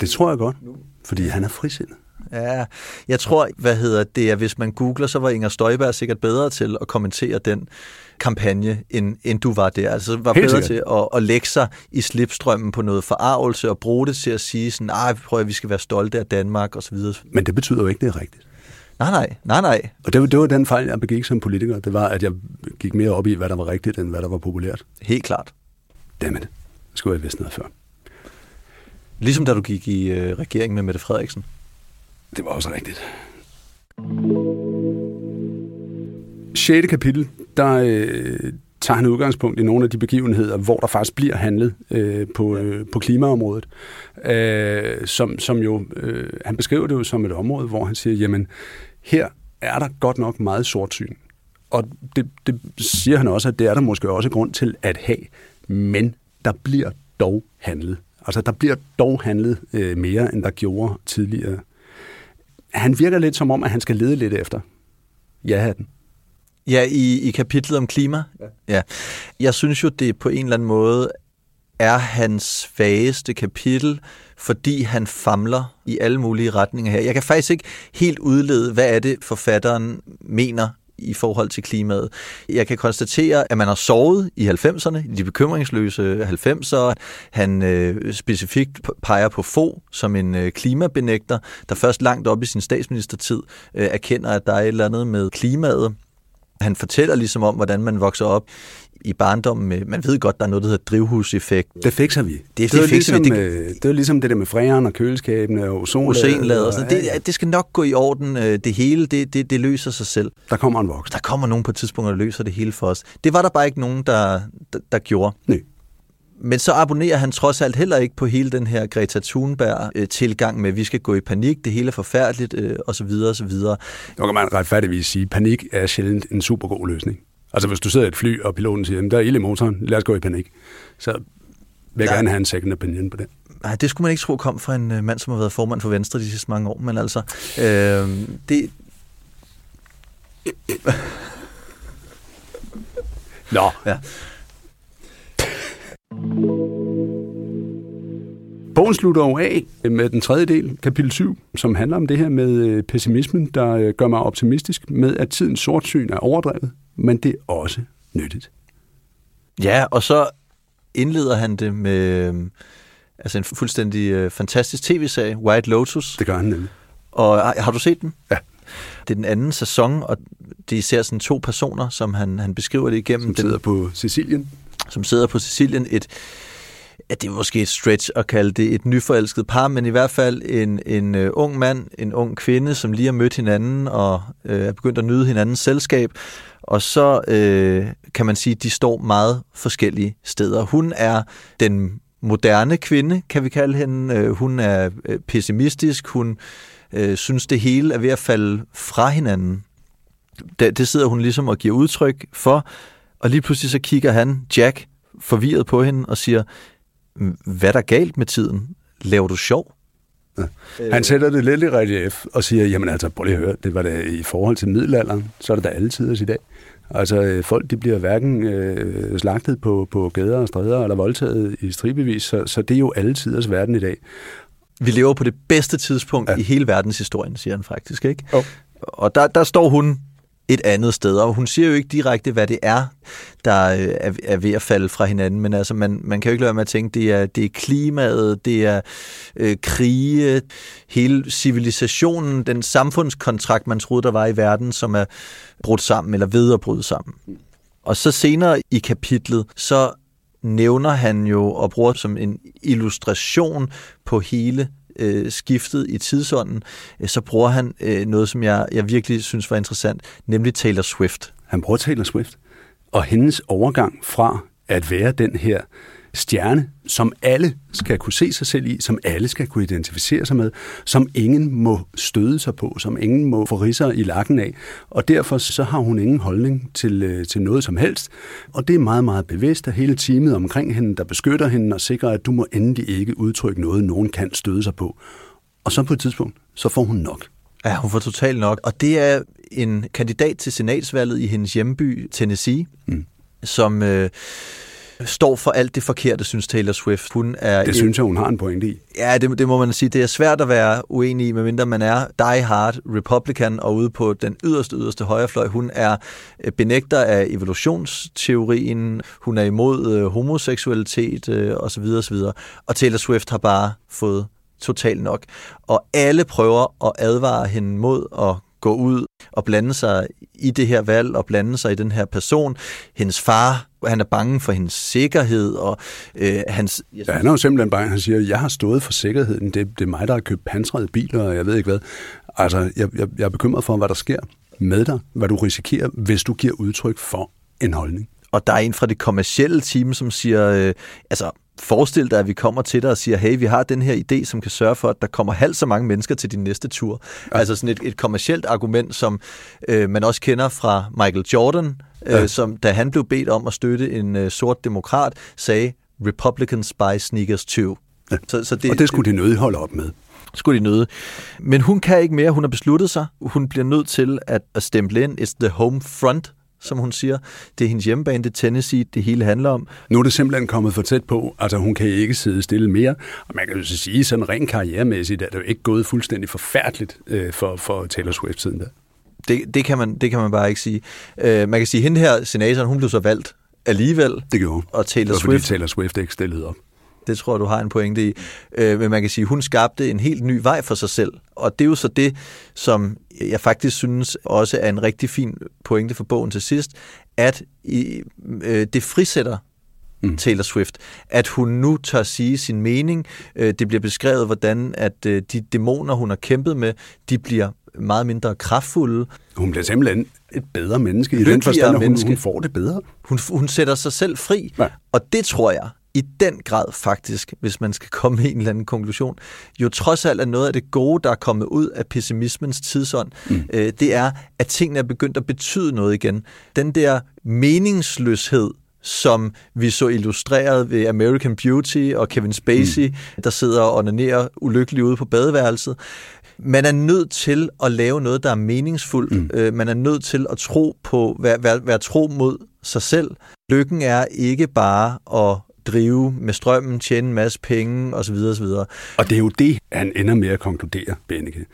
Det tror jeg godt, fordi han er frisindet. Ja, jeg tror, hvad hedder det, at hvis man googler, så var Inger Støjberg sikkert bedre til at kommentere den kampagne, end, end du var der. Altså var Helt bedre sikkert. til at, at lægge sig i slipstrømmen på noget forarvelse og bruge det til at sige sådan, ej, prøv at vi skal være stolte af Danmark og så videre. Men det betyder jo ikke, det er rigtigt. Nej, nej, nej, nej. Og det var, det var den fejl, jeg begik som politiker. Det var, at jeg gik mere op i, hvad der var rigtigt, end hvad der var populært. Helt klart. Dammit. Skulle jeg vidst noget før. Ligesom da du gik i øh, regering med Mette Frederiksen. Det var også rigtigt. 6. kapitel, der øh, tager han udgangspunkt i nogle af de begivenheder, hvor der faktisk bliver handlet øh, på, øh, på klimaområdet. Øh, som, som jo, øh, han beskriver det jo som et område, hvor han siger, jamen, her er der godt nok meget sortsyn. Og det, det siger han også, at det er der måske også grund til at have. Men der bliver dog handlet. Altså, der bliver dog handlet øh, mere, end der gjorde tidligere. Han virker lidt som om, at han skal lede lidt efter ja-hatten. Ja, i, i kapitlet om klima. Ja. ja. Jeg synes jo, det på en eller anden måde er hans svageste kapitel, fordi han famler i alle mulige retninger her. Jeg kan faktisk ikke helt udlede, hvad er det forfatteren mener i forhold til klimaet. Jeg kan konstatere, at man har sovet i 90'erne, i de bekymringsløse 90'ere. Han øh, specifikt peger på få som en øh, klimabenægter, der først langt op i sin statsministertid øh, erkender, at der er et eller andet med klimaet. Han fortæller ligesom om, hvordan man vokser op i barndommen med, man ved godt, der er noget, der hedder drivhuseffekt. Det fikser vi. det var fikser vi. ligesom, Det- øh, det var ligesom det der med fræren og køleskabene og ozonlaget. Ozonlaget og sådan. Det, det skal nok gå i orden. øh, Det hele, det, det, det løser sig selv. Der kommer en voksen. Der kommer nogen på et tidspunkt, der løser det hele for os. Det var der bare ikke nogen, der, der, der gjorde. Nej. Men så abonnerer han trods alt heller ikke på hele den her Greta Thunberg-tilgang med, at vi skal gå i panik, det hele er forfærdeligt, øh, og så videre, og så videre. Nu kan man retfærdigvis sige, at panik er sjældent en super god løsning. Altså hvis du sidder i et fly, og piloten siger, at der er ild i motoren, lad os gå i panik. Så vil jeg Nej. gerne have en second opinion på det. Nej, det skulle man ikke tro kom fra en øh, mand, som har været formand for Venstre de sidste mange år, men altså, øh, det, Nå. Ja. Bogen slutter jo af med den tredje del, kapitel 7, som handler om det her med øh, pessimismen, der øh, gør mig optimistisk med, at tidens sortsyn er overdrevet, men det er også nyttigt. Ja, og så indleder han det med øh, altså en fuldstændig øh, fantastisk tv-serie, White Lotus. Det gør han nemlig. Og har, har du set den? Ja. Det er den anden sæson, og det er især sådan to personer, som han, han beskriver det igennem. Som den, sidder på Sicilien som sidder på Sicilien. Et, ja, det er måske et stretch at kalde det et nyforelsket par, men i hvert fald en, en uh, ung mand, en ung kvinde, som lige har mødt hinanden og øh, er begyndt at nyde hinandens selskab. Og så øh, kan man sige, at de står meget forskellige steder. Hun er den moderne kvinde, kan vi kalde hende. Øh, hun er øh, pessimistisk. Hun øh, synes, det hele er ved at falde fra hinanden. Det, det sidder hun ligesom og giver udtryk for. Og lige pludselig så kigger han, Jack, forvirret på hende og siger, hvad er der galt med tiden? Laver du sjov? Han sætter det lidt i relief og siger, jamen altså, prøv lige at høre, det var da i forhold til middelalderen, så er det da alle tiders i dag. Altså, øh, folk de bliver hverken øh, slagtet på, på gader og stræder eller voldtaget i stribevis, så, så det er jo alle tiders verden i dag. Vi lever på det bedste tidspunkt Ja. ja. i hele verdenshistorien, siger han faktisk, ikke? Jo. Og der, der står hun et andet sted, og hun siger jo ikke direkte, hvad det er, der øh, er, ved at falde fra hinanden, men altså, man, man kan jo ikke lade være med at tænke, det er, det er klimaet, det er øh, krige, hele civilisationen, den samfundskontrakt, man troede, der var i verden, som er brudt sammen, eller ved at bryde sammen. Og så senere i kapitlet, så nævner han jo og bruger som en illustration på hele øh, skiftet i tidsånden, øh, så bruger han øh, noget, som jeg, jeg virkelig synes var interessant, nemlig Taylor Swift. Han bruger Taylor Swift. Og hendes overgang fra at være den her stjerne, som alle skal kunne se sig selv i, som alle skal kunne identificere sig med, som ingen må støde sig på, som ingen må få ridser i lakken af. Og derfor så har hun ingen holdning til, øh, til noget som helst. Og det er meget, meget bevidst af hele teamet omkring hende, der beskytter hende og sikrer, at du må endelig ikke udtrykke noget, nogen kan støde sig på. Og så på et tidspunkt, så får hun nok. Ja, hun får totalt nok. Og det er en kandidat til senatsvalget i hendes hjemby, Tennessee, mm. som øh, står for alt det forkerte, synes Taylor Swift. Hun er det synes jeg, hun har en pointe i. Ja, det, det må man sige. Det er svært at være uenig i, medmindre man er die hard Republican og ude på den yderste, yderste højrefløj. Hun er øh, benægter af evolutionsteorien, hun er imod øh, homoseksualitet øh, osv. osv. Og Taylor Swift har bare fået totalt nok. Og alle prøver at advare hende mod at gå ud og blande sig i det her valg og blande sig i den her person. Hendes far, han er bange for hendes sikkerhed. Og, øh, hans, ja, han er jo simpelthen bange. Han siger, jeg har stået for sikkerheden. Det, det er mig, der har købt pansrede biler, og jeg ved ikke hvad. Altså, jeg, jeg, jeg er bekymret for, hvad der sker med dig, hvad du risikerer, hvis du giver udtryk for en holdning. Og der er en fra det kommercielle team, som siger, øh, altså Forestil dig, at vi kommer til dig og siger, hey, vi har den her idé, som kan sørge for, at der kommer halvt så mange mennesker til din næste tur. Ja. Altså sådan et, et kommercielt argument, som øh, man også kender fra Michael Jordan, øh, ja. som da han blev bedt om at støtte en øh, sort demokrat, sagde, Republicans buy sneakers too. Ja. Så, så det, og det skulle de nødig holde op med skulle de nøde. Men hun kan ikke mere. Hun har besluttet sig. Hun bliver nødt til at, at stemple ind. It's the home front, som hun siger. Det er hendes hjemmebane, det er Tennessee, det hele handler om. Nu er det simpelthen kommet for tæt på. Altså, hun kan ikke sidde stille mere. Og man kan jo så sige, sådan rent karrieremæssigt er det jo ikke gået fuldstændig forfærdeligt øh, for, for Taylor Swift siden der. Det, det, kan man, det kan man bare ikke sige. Øh, man kan sige, at hende her, senatoren, hun blev så valgt alligevel. Det gjorde hun. Og Taylor det var, Swift, fordi Taylor Swift ikke stillede op. Det tror jeg, du har en pointe i. Øh, men man kan sige, at hun skabte en helt ny vej for sig selv. Og det er jo så det, som jeg faktisk synes også er en rigtig fin pointe for bogen til sidst, at i, øh, det frisætter mm. Taylor Swift, at hun nu tør sige sin mening. Øh, det bliver beskrevet, hvordan at øh, de dæmoner, hun har kæmpet med, de bliver meget mindre kraftfulde. Hun bliver simpelthen et bedre menneske i den forstand, at hun, hun får det bedre. Hun, hun sætter sig selv fri, ja. og det tror jeg i den grad faktisk, hvis man skal komme med en eller anden konklusion, jo trods alt er noget af det gode, der er kommet ud af pessimismens tidsånd, mm. øh, det er, at tingene er begyndt at betyde noget igen. Den der meningsløshed, som vi så illustreret ved American Beauty og Kevin Spacey, mm. der sidder og onanerer ulykkeligt ude på badeværelset. Man er nødt til at lave noget, der er meningsfuldt. Mm. Øh, man er nødt til at tro på, være, være, være tro mod sig selv. Lykken er ikke bare at drive med strømmen, tjene en masse penge osv. osv. Og det er jo det, han ender med at konkludere, Benneke.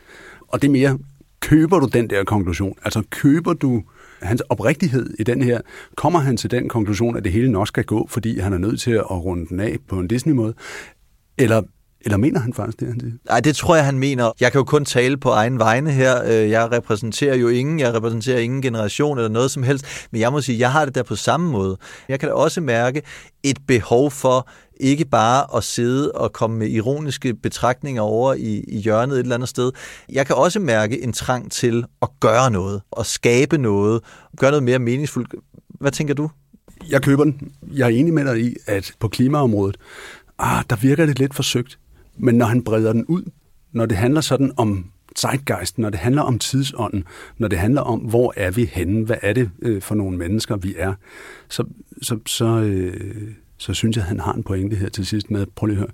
Og det er mere, køber du den der konklusion? Altså køber du hans oprigtighed i den her? Kommer han til den konklusion, at det hele nok skal gå, fordi han er nødt til at runde den af på en Disney-måde? Eller eller mener han faktisk det, han siger? Nej, det tror jeg, han mener. Jeg kan jo kun tale på egen vegne her. Øh, jeg repræsenterer jo ingen. Jeg repræsenterer ingen generation eller noget som helst. Men jeg må sige, jeg har det der på samme måde. Jeg kan da også mærke et behov for ikke bare at sidde og komme med ironiske betragtninger over i, i hjørnet et eller andet sted. Jeg kan også mærke en trang til at gøre noget, og skabe noget, gøre noget mere meningsfuldt. Hvad tænker du? Jeg køber den. Jeg er enig med dig i, at på klimaområdet, ah, der virker det lidt forsøgt. Men når han breder den ud, når det handler sådan om zeitgeist, når det handler om tidsånden, når det handler om, hvor er vi henne, hvad er det øh, for nogle mennesker, vi er, så, så, så, øh, så synes jeg, at han har en pointe her til sidst med, prøv lige at høre,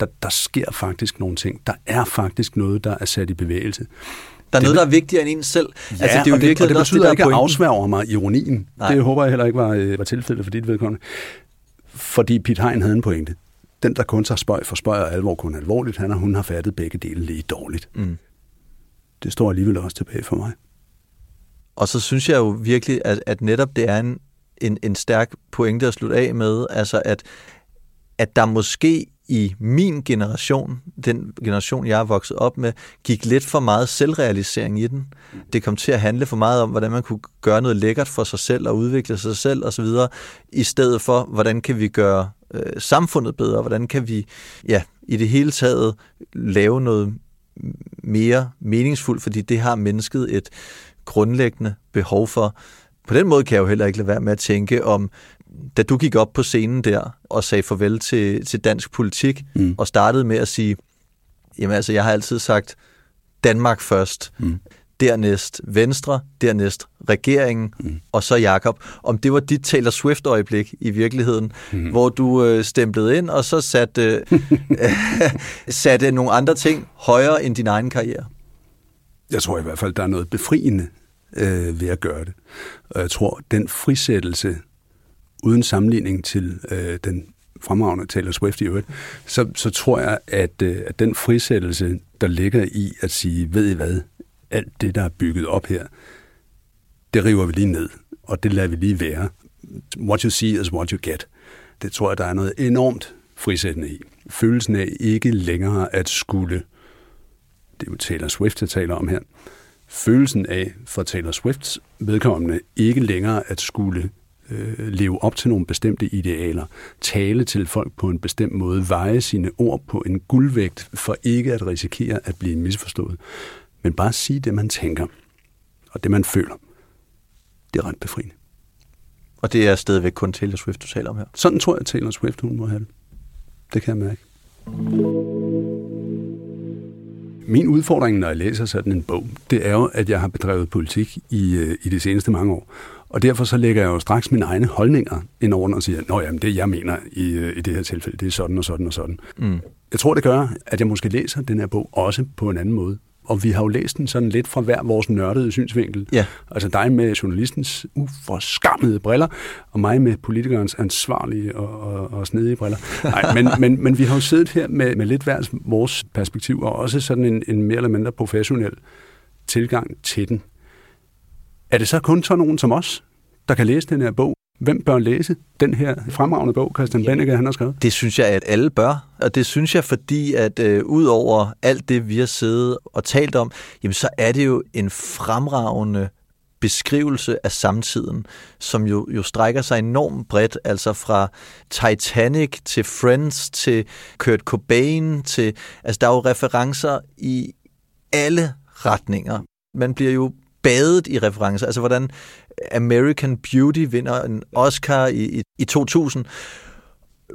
der, der sker faktisk nogle ting. Der er faktisk noget, der er sat i bevægelse. Der er noget, der er vigtigere end en selv. Ja, altså, det er jo og, det, og det betyder det, ikke at afsværge mig ironien. Nej. Det håber jeg heller ikke var, øh, var tilfældet for dit vedkommende. Fordi Pete Hein havde en pointe den, der kun tager spøj for spøj og alvor kun alvorligt, han og hun har fattet begge dele lige dårligt. Mm. Det står alligevel også tilbage for mig. Og så synes jeg jo virkelig, at, at netop det er en, en, en stærk pointe at slutte af med, altså at, at der måske i min generation, den generation, jeg er vokset op med, gik lidt for meget selvrealisering i den. Det kom til at handle for meget om, hvordan man kunne gøre noget lækkert for sig selv og udvikle sig selv osv., i stedet for, hvordan kan vi gøre øh, samfundet bedre, hvordan kan vi ja, i det hele taget lave noget mere meningsfuldt, fordi det har mennesket et grundlæggende behov for. På den måde kan jeg jo heller ikke lade være med at tænke om da du gik op på scenen der og sagde farvel til, til dansk politik, mm. og startede med at sige, jamen altså, jeg har altid sagt Danmark først, mm. Dernæst Venstre, dernæst regeringen, mm. og så Jakob. Om det var dit Taylor Swift-øjeblik i virkeligheden, mm. hvor du øh, stemplede ind, og så satte, øh, satte nogle andre ting højere end din egen karriere. Jeg tror i hvert fald, der er noget befriende øh, ved at gøre det. Og jeg tror, den frisættelse, uden sammenligning til øh, den fremragende Taylor Swift i øvrigt, så, så tror jeg, at, øh, at den frisættelse, der ligger i at sige, ved I hvad, alt det, der er bygget op her, det river vi lige ned, og det lader vi lige være. What you see is what you get. Det tror jeg, der er noget enormt frisættende i. Følelsen af ikke længere at skulle, det er jo Taylor Swift, jeg taler om her, følelsen af for Taylor Swifts vedkommende ikke længere at skulle øh, leve op til nogle bestemte idealer, tale til folk på en bestemt måde, veje sine ord på en guldvægt for ikke at risikere at blive misforstået, men bare sige det, man tænker, og det, man føler. Det er ret befriende. Og det er stadigvæk kun Taylor Swift, du taler om her? Sådan tror jeg, at Taylor Swift hun må have det. Det kan jeg mærke. Min udfordring, når jeg læser sådan en bog, det er jo, at jeg har bedrevet politik i, øh, i de seneste mange år. Og derfor så lægger jeg jo straks mine egne holdninger ind over og siger, at jamen, det jeg mener i, øh, i det her tilfælde, det er sådan og sådan og sådan. Mm. Jeg tror, det gør, at jeg måske læser den her bog også på en anden måde. Og vi har jo læst den sådan lidt fra hver vores nørdede synsvinkel. Ja. Altså dig med journalistens uforskammede briller, og mig med politikernes ansvarlige og, og, og snedige briller. Nej, men, men, men vi har jo siddet her med, med lidt hver vores perspektiv, og også sådan en, en mere eller mindre professionel tilgang til den. Er det så kun sådan nogen som os, der kan læse den her bog? Hvem bør læse den her fremragende bog, Christian ja. Benneke, han har skrevet? Det synes jeg, at alle bør. Og det synes jeg, fordi at øh, ud over alt det, vi har siddet og talt om, jamen så er det jo en fremragende beskrivelse af samtiden, som jo, jo strækker sig enormt bredt, altså fra Titanic til Friends til Kurt Cobain til, altså der er jo referencer i alle retninger. Man bliver jo badet i referencer. Altså hvordan American Beauty vinder en Oscar i, i, i 2000.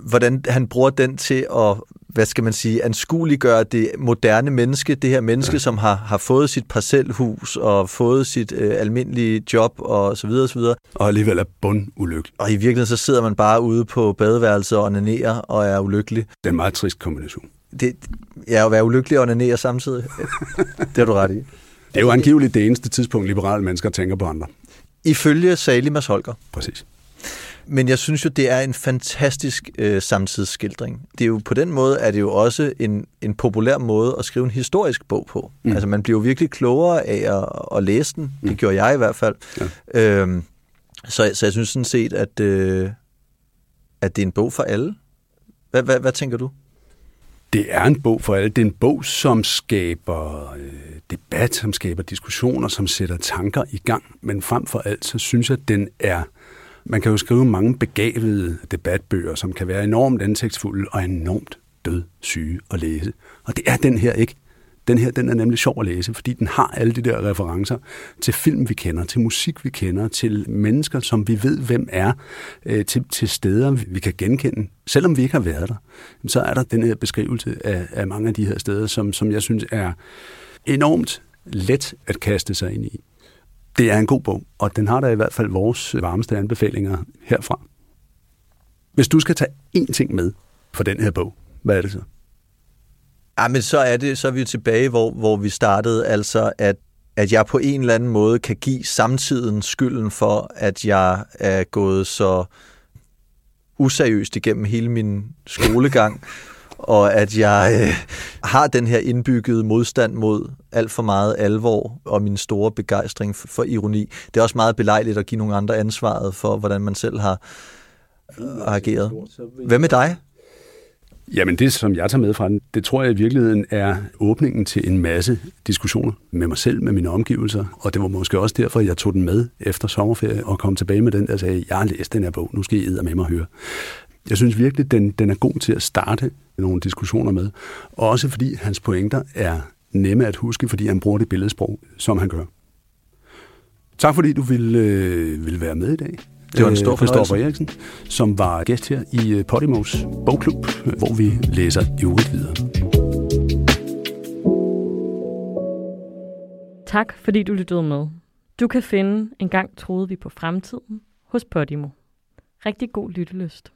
Hvordan han bruger den til at, hvad skal man sige, anskueliggøre det moderne menneske, det her menneske, ja. som har, har fået sit parcelhus og fået sit øh, almindelige job og så videre og så videre. Og alligevel er bund ulykkelig. Og i virkeligheden så sidder man bare ude på badeværelset og onanerer og er ulykkelig. Det er en meget trist kombination. Det, ja, at være ulykkelig og onanere samtidig. det har du ret i. Det er jo angiveligt det eneste tidspunkt, liberale mennesker tænker på andre. Ifølge Sali Mads Holger. Præcis. Men jeg synes jo, det er en fantastisk øh, samtidsskildring. Det er jo på den måde, er det jo også en, en populær måde at skrive en historisk bog på. Mm. Altså man bliver jo virkelig klogere af at, at læse den. Mm. Det gjorde jeg i hvert fald. Ja. Øhm, så, så jeg synes sådan set, at, øh, at det er en bog for alle. Hvad, hvad, hvad tænker du? Det er en bog for alle. Det er en bog, som skaber øh, debat, som skaber diskussioner, som sætter tanker i gang. Men frem for alt, så synes jeg, at den er... Man kan jo skrive mange begavede debatbøger, som kan være enormt ansigtsfulde og enormt dødssyge at læse. Og det er den her ikke. Den her den er nemlig sjov at læse, fordi den har alle de der referencer til film, vi kender, til musik, vi kender, til mennesker, som vi ved, hvem er, øh, til, til steder, vi kan genkende, selvom vi ikke har været der. Så er der den her beskrivelse af, af mange af de her steder, som, som jeg synes er enormt let at kaste sig ind i. Det er en god bog, og den har da i hvert fald vores varmeste anbefalinger herfra. Hvis du skal tage én ting med for den her bog, hvad er det så? Ja, men så er, det, så er vi jo tilbage, hvor, hvor vi startede, altså at, at jeg på en eller anden måde kan give samtiden skylden for, at jeg er gået så useriøst igennem hele min skolegang, og at jeg øh, har den her indbyggede modstand mod alt for meget alvor og min store begejstring for, for ironi. Det er også meget belejligt at give nogle andre ansvaret for, hvordan man selv har, har ageret. Hvad med dig? Jamen det, som jeg tager med fra den, det tror jeg i virkeligheden er åbningen til en masse diskussioner med mig selv, med mine omgivelser. Og det var måske også derfor, jeg tog den med efter sommerferie og kom tilbage med den, der sagde, jeg har læst den her bog, nu skal I med mig høre. Jeg synes virkelig, den, den er god til at starte nogle diskussioner med. Også fordi hans pointer er nemme at huske, fordi han bruger det billedsprog, som han gør. Tak fordi du ville, øh, ville være med i dag, det var en stor øh, Christoffer fornøjelse. Eriksen, som var gæst her i øh, Podimos bogklub, hvor vi læser ivrigt videre. Tak fordi du lyttede med. Du kan finde En gang troede vi på fremtiden hos Podimo. Rigtig god lyttelyst.